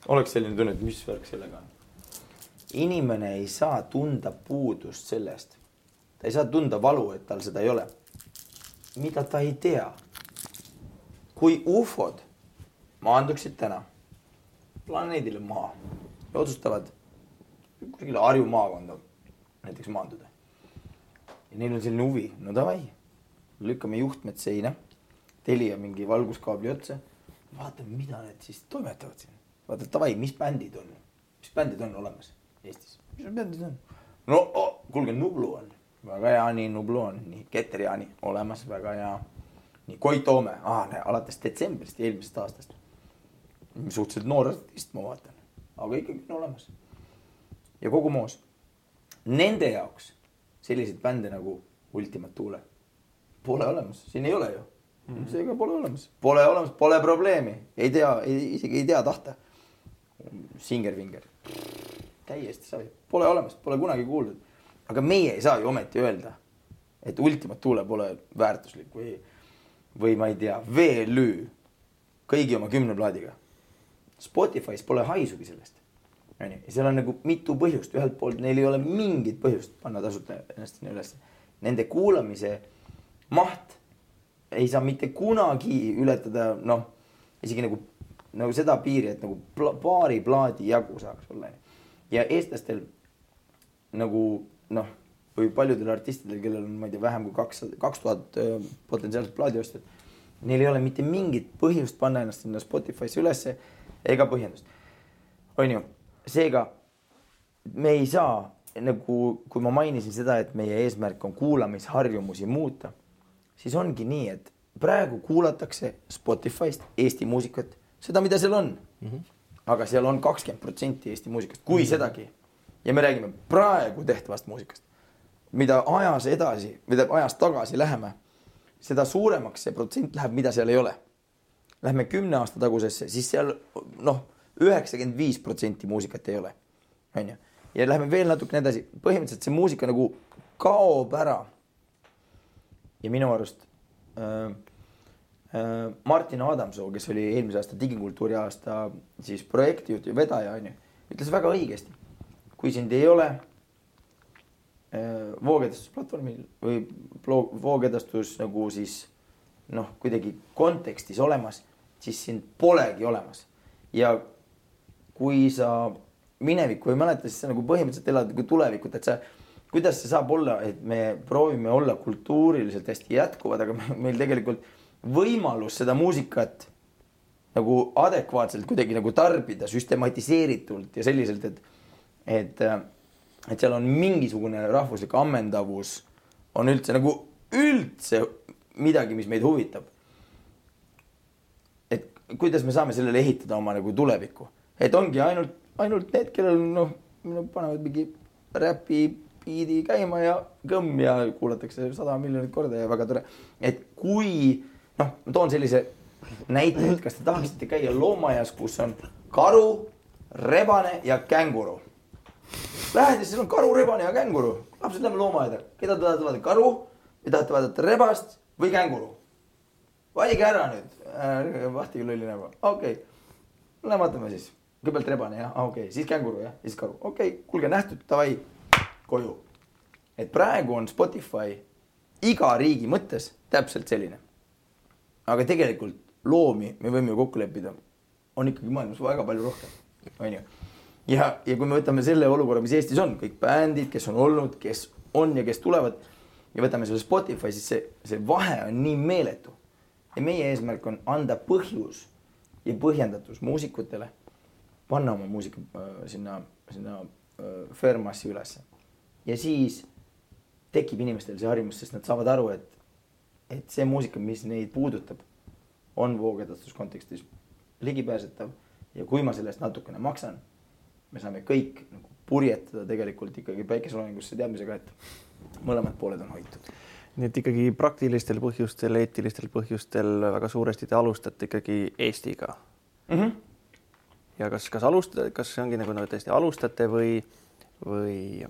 oleks selline tunne, et mis värk sellega on. inimene ei saa tunda puudust sellest, ta ei saa tunda valu, et tal seda ei ole. mida ta ei tea. kui ufod maanduksid täna planeedile Maa ja otsustavad kusagile Harju maakonda näiteks maanduda. ja neil on selline huvi, no davai, lükkame juhtmed seina, Telia mingi valguskaabli otsa, vaatame, mida need siis toimetavad siin vaata, davai, mis bändid on, mis bändid on olemas Eestis, mis bändid on? no oh, kuulge, Nublu on väga hea, nii Nublu on, nii Keter Jaani olemas, väga hea. nii Koit Toome ah,, alates detsembrist eelmisest aastast. suhteliselt noor artist, ma vaatan, aga ikkagi on olemas. ja kogu moos. Nende jaoks selliseid bände nagu Ultimate Thule pole olemas, siin ei ole ju mm -hmm.. seega pole olemas, pole olemas, pole probleemi, ei tea, isegi ei tea tahta. Singer-Vinger, täiesti savi, pole olemas, pole kunagi kuuldud. aga meie ei saa ju ometi öelda, et Ultimate Thule pole väärtuslik või, või ma ei tea, VLÜ kõigi oma kümne plaadiga. Spotify's pole haisugi sellest, onju, ja seal on nagu mitu põhjust, ühelt poolt neil ei ole mingit põhjust panna tasuta ennast sinna ülesse. Nende kuulamise maht ei saa mitte kunagi ületada, noh, isegi nagu, nagu seda piiri, et nagu pla, paari plaadi jagu saaks olla. ja eestlastel nagu noh, või paljudel artistidel, kellel on, ma ei tea, vähem kui kakssada, kaks tuhat potentsiaalset plaadiostjat. Neil ei ole mitte mingit põhjust panna ennast sinna Spotify'sse ülesse ega põhjendust. on ju, seega me ei saa nagu, kui ma mainisin seda, et meie eesmärk on kuulamisharjumusi muuta, siis ongi nii, et praegu kuulatakse Spotify'st Eesti muusikat, seda, mida seal on mm. -hmm. aga seal on kakskümmend protsenti Eesti muusikast, kui mm -hmm. sedagi. ja me räägime praegu tehtavast muusikast, mida ajas edasi, mida ajas tagasi läheme, seda suuremaks see protsent läheb, mida seal ei ole. Lähme kümne aasta tagusesse, siis seal noh, üheksakümmend viis protsenti muusikat ei ole, onju. ja lähme veel natukene edasi, põhimõtteliselt see muusika nagu kaob ära. Ja minu arust äh, äh, Martin Adamsoo, kes oli eelmise aasta digikultuuri aasta siis projektijuht ja vedaja onju, ütles väga õigesti. kui sind ei ole äh, voogedastusplatvormil või voogedastus nagu siis noh, kuidagi kontekstis olemas, siis sind polegi olemas. ja kui sa minevikku ei mäleta, siis sa nagu põhimõtteliselt elad nagu tulevikut, et sa, kuidas see saab olla, et me proovime olla kultuuriliselt hästi jätkuvad, aga me- meil tegelikult võimalus seda muusikat nagu adekvaatselt kuidagi nagu tarbida süstematiseeritult ja selliselt, et, et, et seal on mingisugune rahvuslik ammendavus, on üldse nagu üldse midagi, mis meid huvitab. et kuidas me saame sellele ehitada oma nagu tulevikku, et ongi ainult, ainult need, kellel noh, panevad mingi räpi biidi käima ja kõmm ja kuulatakse sada miljonit korda ja väga tore. et kui noh, ma toon sellise näite, et kas te tahaksite käia loomaaias, kus on karu, rebane ja känguru. Lähed ja siis on karu, rebane ja känguru. lapsed lähevad loomaaeda, keda te tahate vaadata, karu või tahate vaadata rebast või känguru? valige ära nüüd, vahtige lolli nägu, okei okay.. Lähme vaatame siis, kõigepealt rebane jah, okei okay., siis känguru jah, ja siis karu, okei okay., kuulge nähtud, davai, koju. et praegu on Spotify iga riigi mõttes täpselt selline. aga tegelikult loomi me võime ju kokku leppida, on ikkagi maailmas väga palju rohkem, onju. ja, ja kui me võtame selle olukorra, mis Eestis on, kõik bändid, kes on olnud, kes on ja kes tulevad ja võtame selle Spotify, siis see, see vahe on nii meeletu. ja meie eesmärk on anda põhjus ja põhjendatus muusikutele panna oma muusika äh, sinna, sinna äh, Fairmassi ülesse. Ja siis tekib inimestel see harjumus, sest nad saavad aru, et, et see muusika, mis neid puudutab, on voogedastus kontekstis ligipääsetav ja kui ma selle eest natukene maksan, me saame kõik nagu purjetada tegelikult ikkagi päikeseloojangusse teadmisega, et mõlemad pooled on hoitud. nii et ikkagi praktilistel põhjustel, eetilistel põhjustel väga suuresti te alustate ikkagi Eestiga Mm -hmm. ja kas, kas alustada, kas see ongi nagu, nagu tõesti alustate või, või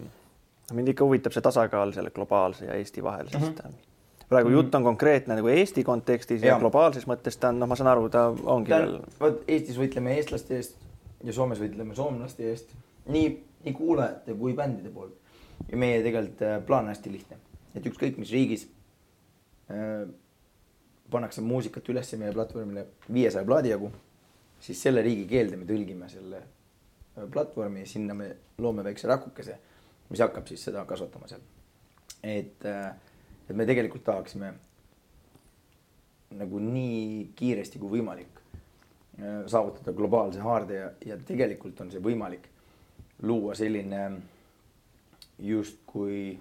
mind ikka huvitab see tasakaal selle globaalse ja Eesti vahel, sest mm -hmm. praegu jutt on konkreetne nagu Eesti kontekstis ja, ja globaalses mõttes ta on, noh, ma saan aru, ta ongi veel vot Eestis võitleme eestlaste eest ja Soomes võitleme soomlaste eest, nii, nii kuulajate kui bändide poolt. ja meie tegelikult äh, plaan on hästi lihtne, et ükskõik mis riigis äh, pannakse muusikat üles meie platvormile viiesaja plaadi jagu, siis selle riigi keelde me tõlgime selle äh, platvormi ja sinna me loome väikse rakukese, mis hakkab siis seda kasvatama seal. et, et me tegelikult tahaksime nagu nii kiiresti kui võimalik äh, saavutada globaalse haarde ja, ja tegelikult on see võimalik luua selline justkui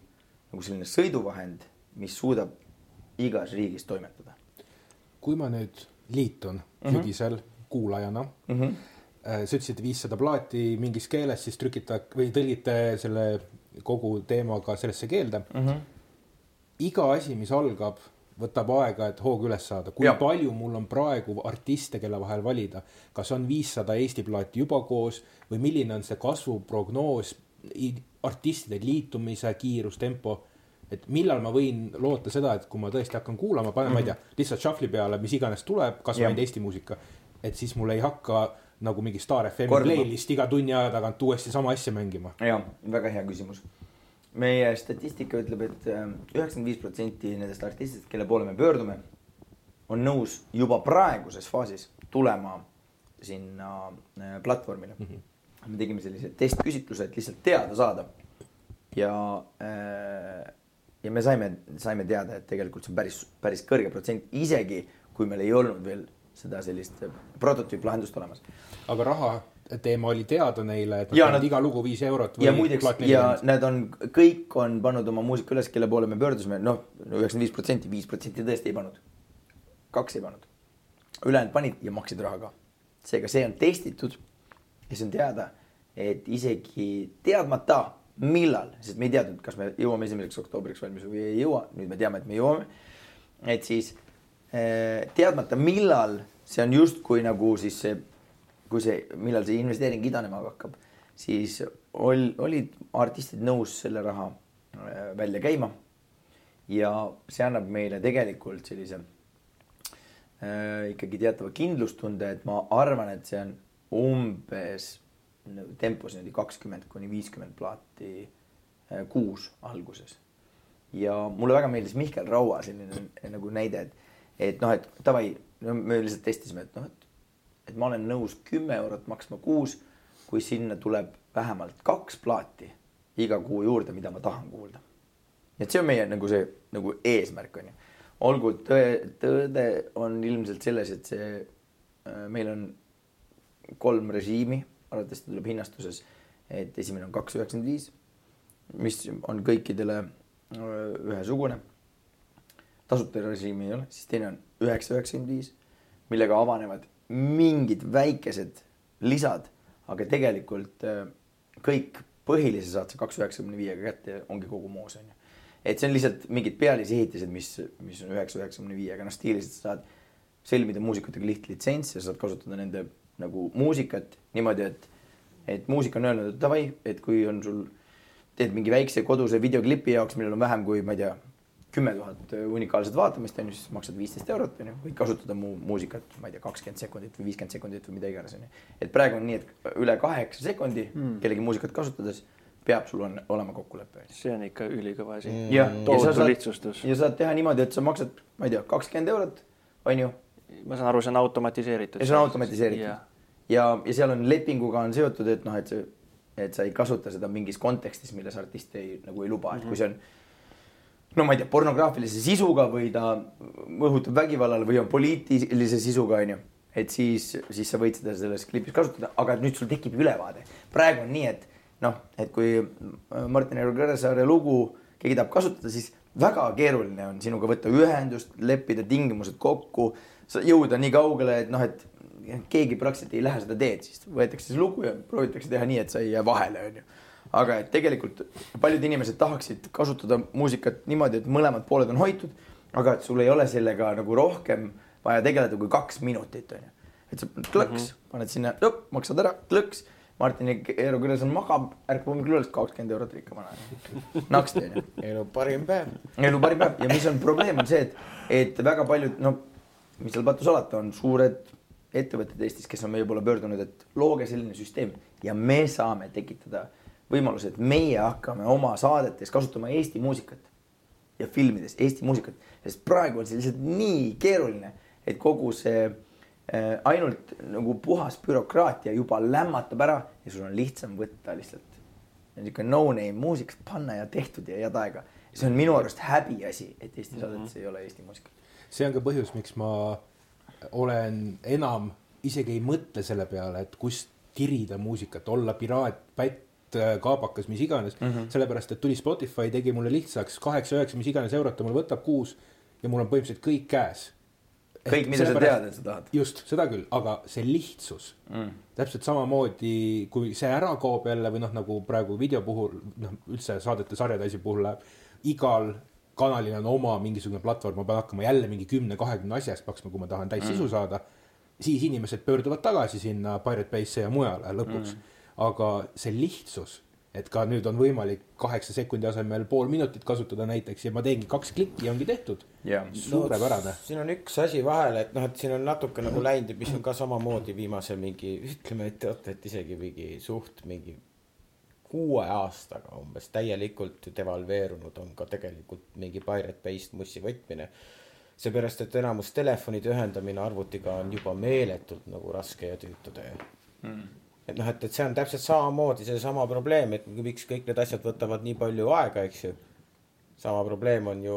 nagu selline sõiduvahend, mis suudab igas riigis toimetada kui ma nüüd liitun. Mm. sügisel kuulajana mm. -hmm. sa ütlesid viissada plaati mingis keeles, siis trükite või tõlgite selle kogu teemaga sellesse keelde. Mm -hmm. iga asi, mis algab, võtab aega, et hoog üles saada. kui ja. palju mul on praegu artiste, kelle vahel valida, kas on viissada Eesti plaati juba koos või milline on see kasvuprognoos, artistide liitumise kiirus, tempo et millal ma võin loota seda, et kui ma tõesti hakkan kuulama, panen mm, -hmm. ma ei tea, lihtsalt shuffle'i peale, mis iganes tuleb, kas või ainult Eesti muusika, et siis mul ei hakka nagu mingi Star FM-i playlist iga tunni aja tagant uuesti sama asja mängima. ja väga hea küsimus. meie statistika ütleb et, et üheksakümmend viis protsenti nendest artistidest, kelle poole me pöördume, on nõus juba praeguses faasis tulema sinna äh, platvormile mm. -hmm. me tegime sellise testküsitluse, et lihtsalt teada saada. ja, ja me saime, saime teada, et tegelikult see on päris, päris kõrge protsent, isegi kui meil ei olnud veel seda sellist prototüüplahendust olemas aga raha teema oli teada neile, et nad panevad nad- iga lugu viis eurot või ja muideks ja nad on, kõik on pannud oma muusika üles, kelle poole me pöördusime, noh, üheksakümmend viis protsenti, viis protsenti tõesti ei pannud. kaks ei pannud. ülejäänud panid ja maksid raha ka. seega see on testitud ja see on teada, et isegi teadmata, millal, sest me ei teadnud, kas me jõuame esimeseks oktoobriks valmis või ei jõua, nüüd me teame, et me jõuame. et siis teadmata, millal, see on justkui nagu siis see, kui see, millal see investeering idanema hakkab, siis ol-, olid artistid nõus selle raha eh, välja käima. ja see annab meile tegelikult sellise äh, ikkagi teatava kindlustunde, et ma arvan, et see on umbes tempos niimoodi kakskümmend kuni viiskümmend plaati äh, kuus alguses. ja mulle väga meeldis Mihkel Raua selline nagu näide, et, et noh, et davai, no me lihtsalt testisime, et noh, et, et ma olen nõus kümme eurot maksma kuus, kui sinna tuleb vähemalt kaks plaati iga kuu juurde, mida ma tahan kuulda et see on meie nagu see nagu eesmärk on ju. olgu tõe, tõde on ilmselt selles, et see, meil on kolm režiimi, arvatavasti tuleb hinnastuses, et esimene on kaks üheksakümmend viis, mis on kõikidele öö, ühesugune. Tasuta režiimi ei ole, siis teine on üheksa üheksakümmend viis, millega avanevad mingid väikesed lisad, aga tegelikult öö, kõik põhilise saad sa kaks üheksakümne viiega kätte ja ongi kogu moos onju et see on lihtsalt mingid pealisehitised, mis, mis on üheksa, üheksakümne viiega, noh stiiliselt sa saad sõlmida muusikutega lihtlitsents ja saad kasutada nende nagu muusikat niimoodi, et et muusik on öelnud, et davai, et kui on sul, teed mingi väikse koduse videoklipi jaoks, millel on vähem kui, ma ei tea, kümme tuhat unikaalset vaatamist on ju, siis maksad viisteist eurot on ju, võid kasutada mu muusikat, ma ei tea, kakskümmend sekundit või viiskümmend sekundit või mida iganes on ju. et praegu on nii, et üle kaheksa sekundi mm. kellegi muusikat kasutades peab sul on olema kokkulepe. see on ikka ülikõva asi mm.. jah, ja sa tohutu saad, lihtsustus. ja saad teha niimoodi, et sa maksad, ma ei tea, kakskümmend eurot, on ju, ma saan aru, see on automatiseeritud. ja see on automatiseeritud jah, ja, ja seal on lepinguga on seotud, et noh, et see, et sa ei kasuta seda mingis kontekstis, milles artist ei nagu ei luba, et kui see on no ma ei tea, pornograafilise sisuga või ta õhutab vägivallale või on poliitilise sisuga, onju. et siis, siis sa võid seda selles klipis kasutada, aga nüüd sul tekib ülevaade. praegu on nii, et noh, et kui Martin Eero Kõresaare lugu keegi tahab kasutada, siis väga keeruline on sinuga võtta ühendust, leppida tingimused kokku, jõuda nii kaugele, et noh, et keegi praktiliselt ei lähe seda teed, siis võetakse see lugu ja proovitakse teha nii, et sa ei jää vahele, onju aga et tegelikult paljud inimesed tahaksid kasutada muusikat niimoodi, et mõlemad pooled on hoitud, aga et sul ei ole sellega nagu rohkem vaja tegeleda kui kaks minutit onju. et sa klõks mm, -hmm. paned sinna, maksad ära, klõks. Martin Eero Küleson magab, ärkab hommikul üles kakskümmend eurot rikka vana. naksti onju. elu parim päev. elu parim päev ja mis on probleem, on see, et, et väga paljud, no mis seal pattu salata, on suured ettevõtted Eestis, kes on meie poole pöördunud, et looge selline süsteem ja me saame tekitada võimaluse, et meie hakkame oma saadetes kasutama Eesti muusikat ja filmides Eesti muusikat, sest praegu on see lihtsalt nii keeruline, et kogu see äh, ainult nagu puhas bürokraatia juba lämmatab ära ja sul on lihtsam võtta lihtsalt niisugune no-name muusikat panna ja tehtud ja head aega. see on minu arust häbiasi, et Eesti saadetes ei ole Eesti muusikat. see on ka põhjus, miks ma olen enam isegi ei mõtle selle peale, et kust tirida muusikat, olla piraat, pätt, kaabakas, mis iganes mm. -hmm. sellepärast, et tuli Spotify, tegi mulle lihtsaks kaheksa-üheksa, mis iganes eurot ta mul võtab kuus ja mul on põhimõtteliselt kõik käes. kõik, mida sa tead, et sa tahad. just, seda küll, aga see lihtsus mm., täpselt samamoodi, kui see ära kaob jälle või noh, nagu praegu video puhul, noh üldse saadete sarjade asi puhul läheb, igal kanalil on oma mingisugune platvorm, ma pean hakkama jälle mingi kümne-kahekümne asja eest maksma, kui ma tahan täis mm. sisu saada. siis inimesed pöörduvad tagasi sinna Pirate Base'e ja mujale lõpuks mm.. Aga see lihtsus, et ka nüüd on võimalik kaheksa sekundi asemel pool minutit kasutada näiteks ja ma teengi kaks klikki ja ongi tehtud. jah, suurepärane. siin on üks asi vahele, et noh, et siin on natuke nagu läinud mis on ka samamoodi viimase mingi, ütleme, et teate, et isegi mingi suht mingi kuue aastaga umbes täielikult devalveerunud on ka tegelikult mingi Pirate Based mussi võtmine. seepärast, et enamus telefonide ühendamine arvutiga on juba meeletult nagu raske ja tüütu töö mm.. Et noh, et, et see on täpselt samamoodi seesama probleem, et miks kõik need asjad võtavad nii palju aega, eks ju. Sama probleem on ju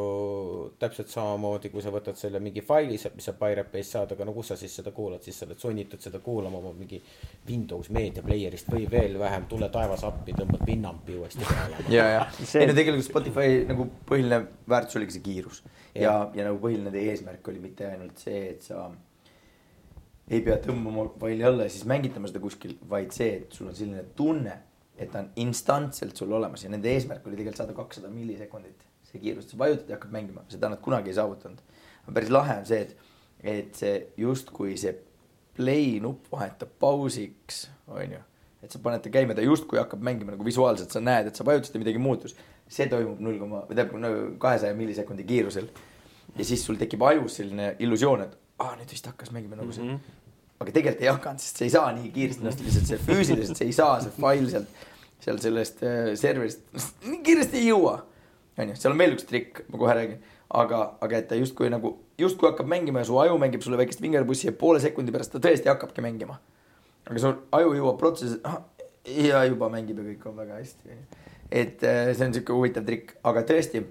täpselt samamoodi, kui sa võtad selle mingi faili, mis sa Pirate Bay'st saad, aga no kus sa siis seda kuulad, siis sa oled sunnitud seda kuulama oma mingi Windows Media Player'ist või veel vähem, tule taevas appi, tõmbad Winampi uuesti peale. ja, ja See- ei no tegelikult Spotify nagu põhiline väärtus oligi see kiirus. Ja, ja, ja nagu põhiline eesmärk oli mitte ainult see, et sa ei pea tõmbama faili alla ja siis mängitama seda kuskil, vaid see, et sul on selline tunne, et ta on instantselt sul olemas ja nende eesmärk oli tegelikult saada kakssada millisekundit. see kiirus, sa vajutad ja hakkad mängima, seda nad kunagi ei saavutanud. päris lahe on see, et, et see justkui see play nupp vahetab pausiks, on ju. et sa paned ta käima, ta justkui hakkab mängima nagu visuaalselt, sa näed, et sa vajutasid ja midagi muutus. see toimub null koma, või tähendab kahesaja millisekundi kiirusel. ja siis sul tekib ajus selline illusioon, et aa, nüüd vist hakkas mängima nagu see mm. -hmm. aga tegelikult ei hakanud, sest see ei saa nii kiiresti ennast lihtsalt see füüsiliselt, see ei saa, see fail sealt, seal sellest äh, serverist nii kiiresti ei jõua. onju, seal on veel üks trikk, ma kohe räägin, aga, aga et ta justkui nagu, justkui hakkab mängima ja su aju mängib sulle väikest vingerpussi ja poole sekundi pärast ta tõesti hakkabki mängima. aga su aju jõuab protsessi, ja juba mängib ja kõik on väga hästi. et äh, see on sihuke huvitav trikk, aga tõesti,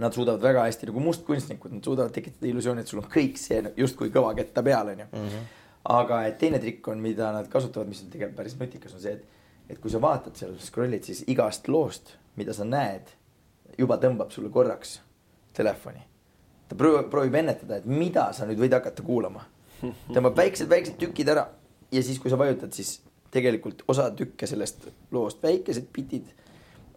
nad suudavad väga hästi nagu mustkunstnikud, nad suudavad tekitada illusiooni, et sul on kõik see justkui kõva ketta peal, onju. aga et teine trikk on, mida nad kasutavad, mis on tegelikult päris nutikas, on see, et, et kui sa vaatad seal, scroll'id, siis igast loost, mida sa näed, juba tõmbab sulle korraks telefoni. ta proovib, proovib ennetada, et mida sa nüüd võid hakata kuulama. tõmbab väiksed-väiksed tükid ära ja siis, kui sa vajutad, siis tegelikult osa tükke sellest loost, väikesed bitid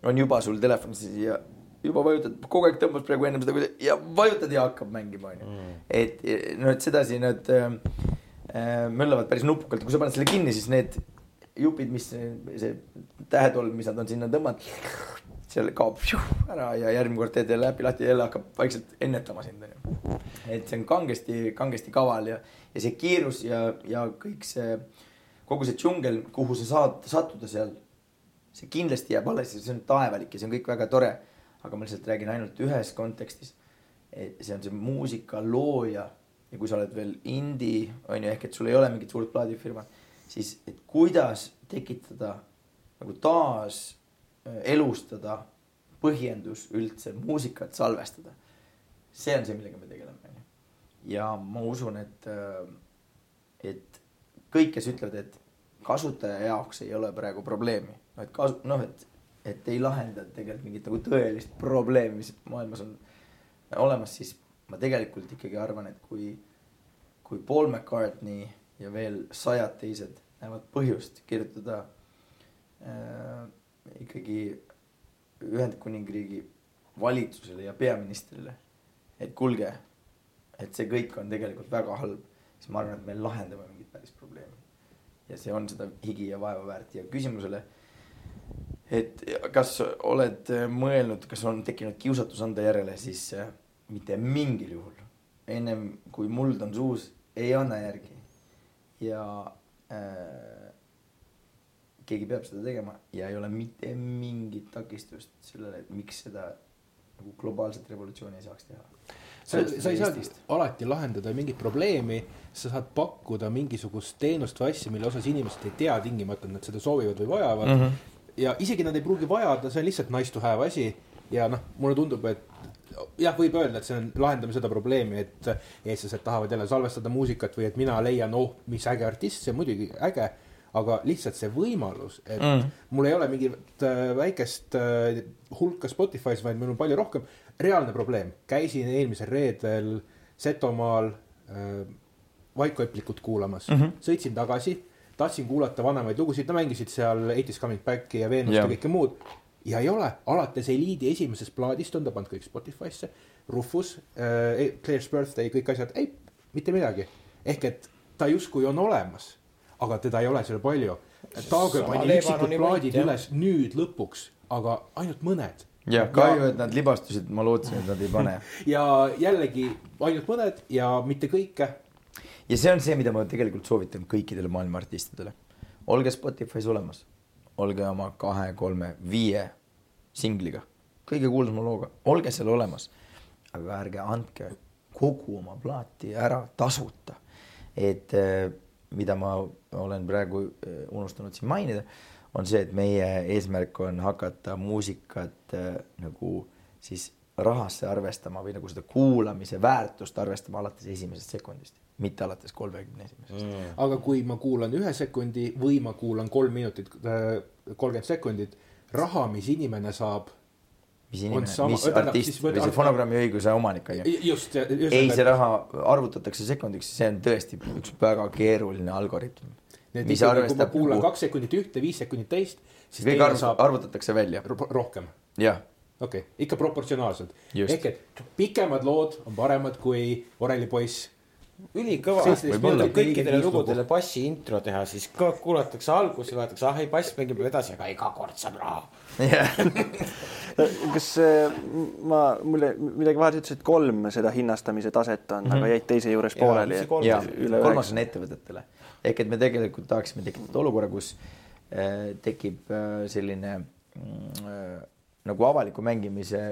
on juba sul telefonis ja juba vajutad, kogu aeg tõmbas praegu ennem seda, kui ja vajutad ja hakkab mängima, onju. et no, et sedasi nad äh, möllavad päris nupukalt, kui sa paned selle kinni, siis need jupid, mis see, tähetolm, mis nad on sinna tõmmanud, seal kaob ära ja järgmine kord teed jälle äpi lahti jälle hakkab vaikselt ennetama sind onju. et see on kangesti, kangesti kaval ja, ja see kiirus ja, ja kõik see, kogu see džungel, kuhu sa saad sattuda seal, see kindlasti jääb alles ja see on taevalik ja see on kõik väga tore. Aga ma lihtsalt räägin ainult ühes kontekstis. see on see muusika looja ja kui sa oled veel indie on ju, ehk et sul ei ole mingit suurt plaadifirmat, siis et kuidas tekitada nagu taas äh, elustada põhjendus üldse muusikat salvestada. see on see, millega me tegeleme, ja ma usun, et, et kõik, kes ütlevad, et kasutaja jaoks ei ole praegu probleemi, et kasu-, noh, et, et ei lahenda tegelikult mingit nagu tõelist probleemi, mis maailmas on olemas, siis ma tegelikult ikkagi arvan, et kui, kui Paul McCartney ja veel sajad teised näevad põhjust kirjutada äh, ikkagi Ühendkuningriigi valitsusele ja peaministrile, et kuulge, et see kõik on tegelikult väga halb, siis ma arvan, et me lahendame mingit päris probleemi. ja see on seda higi ja vaeva väärt ja küsimusele, et kas oled mõelnud, kas on tekkinud kiusatus anda järele, siis äh, mitte mingil juhul. ennem kui muld on suus, ei anna järgi. ja äh, keegi peab seda tegema ja ei ole mitte mingit takistust sellele, et miks seda nagu globaalset revolutsiooni ei saaks teha. sa, sa ei saa alati lahendada mingit probleemi, sa saad pakkuda mingisugust teenust või asja, mille osas inimesed ei tea tingimata, et nad seda soovivad või vajavad mm. -hmm. Ja isegi nad ei pruugi vajada, see on lihtsalt nice to have asi ja noh, mulle tundub, et jah, võib öelda, et see on, lahendame seda probleemi, et eestlased tahavad jälle salvestada muusikat või et mina leian, oh, mis äge artist, see on muidugi äge, aga lihtsalt see võimalus, et mm. mul ei ole mingit äh, väikest äh, hulka Spotify's, vaid meil on palju rohkem. reaalne probleem, käisin eelmisel reedel Setomaal äh, Vaikõplikut kuulamas mm, -hmm. sõitsin tagasi, tahtsin kuulata vanemaid lugusid, no mängisid seal Eighties Coming Back'i ja Veenust Jah. ja kõike muud ja ei ole, alates Eliidi esimesest plaadist on ta pannud kõik Spotify'sse, Rufus äh,, Claire's Birthday, kõik asjad, ei, mitte midagi. ehk et ta justkui on olemas, aga teda ei ole seal palju. Sama pani üksikud plaadid jah. üles nüüd lõpuks, aga ainult mõned. jah, kahju, et nad libastusid, ma lootsin, et nad ei pane. ja jällegi ainult mõned ja mitte kõike. Ja see on see, mida ma tegelikult soovitan kõikidele maailma artistidele. olge Spotify's olemas, olge oma kahe, kolme, viie singliga, kõige kuulsama looga, olge seal olemas. aga ärge andke kogu oma plaati ära tasuta. et eh, mida ma olen praegu eh, unustanud siin mainida, on see, et meie eesmärk on hakata muusikat eh, nagu siis rahasse arvestama või nagu seda kuulamise väärtust arvestama alates esimesest sekundist, mitte alates kolmekümne esimesest mm.. aga kui ma kuulan ühe sekundi või ma kuulan kolm minutit, kolmkümmend sekundit, raha, mis inimene saab. mis inimene, sama- mis artist või see fonogrammi õiguse omanik on ju. just, just. ei, see raha arvutatakse sekundiks, see on tõesti üks väga keeruline algoritm. Need mis ikkagi, kui ma arvestab kuulan nagu- kaks sekundit ühte, viis sekundit teist, siis kõik arv, saab arvutatakse välja, ro- rohkem. jah. okei okay., ikka proportsionaalselt. Ehk et pikemad lood on paremad kui Oreli poiss. ülikõva, kõikidele lugudele lugu. bassi intro teha, siis ka kuulatakse alguses vaadatakse, ah ei bass mängib edasi, aga iga kord saab raha. kas äh, ma, mulle midagi vahele ütles, et kolm seda hinnastamise taset on mm, -hmm. aga jäid teise juures pooleli ja kolmas on ettevõtetele ehk et me tegelikult tahaksime tekitada olukorra, kus äh, tekib äh, selline mm, äh, nagu avaliku mängimise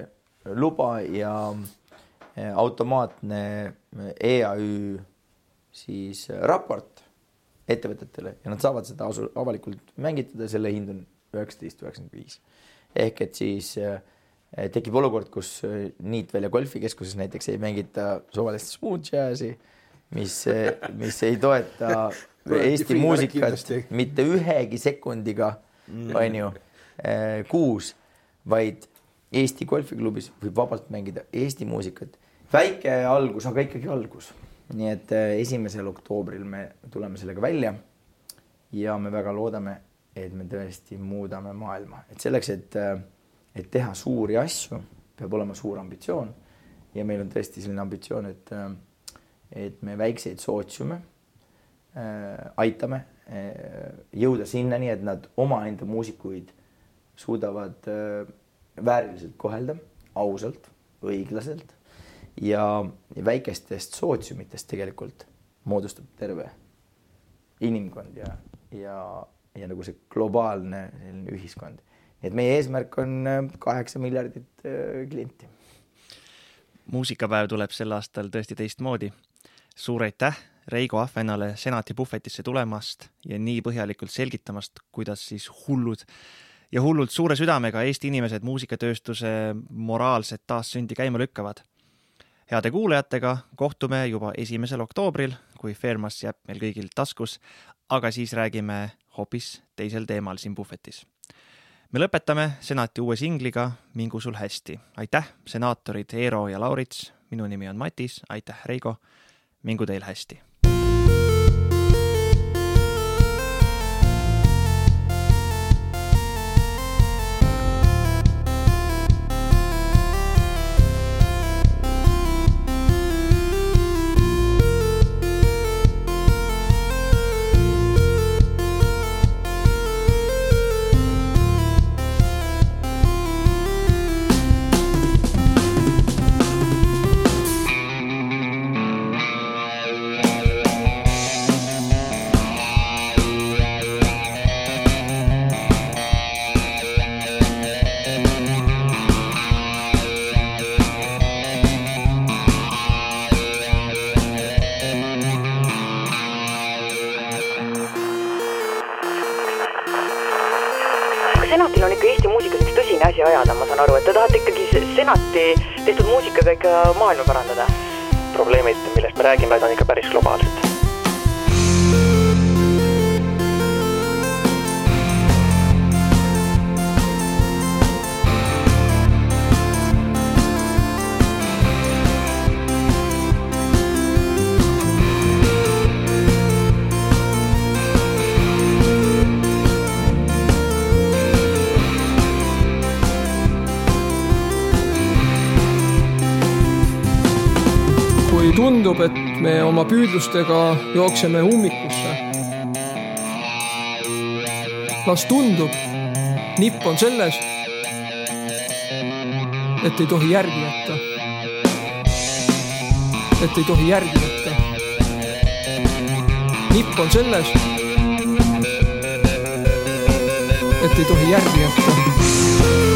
luba ja äh, automaatne äh, EAÜ siis äh, raport ettevõtetele ja nad saavad seda asu- avalikult mängitada, selle hind on üheksateist üheksakümmend viis. ehk et siis tekib olukord, kus Niitvälja golfikeskuses näiteks ei mängita suvalist smooth džässi, mis, mis ei toeta Eesti muusikat mitte ühegi sekundiga, onju, kuus, vaid Eesti golfiklubis võib vabalt mängida Eesti muusikat. Väike algus, aga ikkagi algus. nii et eh, esimesel oktoobril me tuleme sellega välja. ja me väga loodame, et me tõesti muudame maailma, et selleks, et, et teha suuri asju, peab olema suur ambitsioon. ja meil on tõesti selline ambitsioon, et, et me väikseid sootsiume äh, aitame eh, jõuda sinnani, et nad omaenda muusikuid suudavad eh, vääriliselt kohelda, ausalt, õiglaselt ja väikestest sootsiumitest tegelikult moodustub terve inimkond ja, ja, ja nagu see globaalne selline ühiskond. et meie eesmärk on eh, kaheksa miljardit klienti. muusikapäev tuleb sel aastal tõesti teistmoodi. suur aitäh Reigo Ahvenale senati puhvetisse tulemast ja nii põhjalikult selgitamast, kuidas siis hullud ja hullult suure südamega Eesti inimesed muusikatööstuse moraalset taassündi käima lükkavad. Heade kuulajatega kohtume juba esimesel oktoobril, kui Fairmas jääb meil kõigil taskus, aga siis räägime hoopis teisel teemal siin puhvetis. me lõpetame senati uue singliga Mingu sul hästi. aitäh, senaatorid Eero ja Laurits, minu nimi on Matis, aitäh, Reigo, mingu teil hästi oma püüdlustega jookseme ummikusse. las tundub, nipp on selles, et ei tohi järgi jätta. et ei tohi järgi jätta. nipp on selles, et ei tohi järgi jätta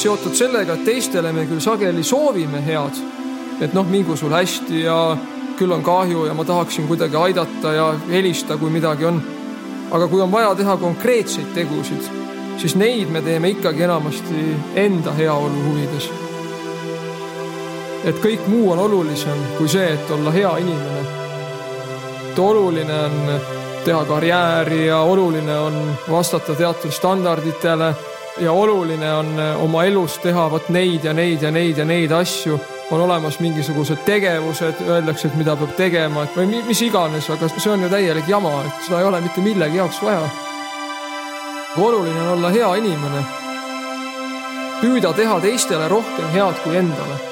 seotud sellega, et teistele me küll sageli soovime head, et noh, mingu sul hästi ja küll on kahju ja ma tahaksin kuidagi aidata ja helista, kui midagi on. aga kui on vaja teha konkreetseid tegusid, siis neid me teeme ikkagi enamasti enda heaolu huvides. et kõik muu on olulisem kui see, et olla hea inimene. et oluline on teha karjääri ja oluline on vastata teatud standarditele ja oluline on äh, oma elus teha vot neid ja neid ja neid ja neid asju. on olemas mingisugused tegevused, öeldakse, et mida peab tegema, et või mis iganes, aga see on ju täielik jama, et seda ei ole mitte millegi jaoks vaja. oluline on olla hea inimene. püüda teha teistele rohkem head kui endale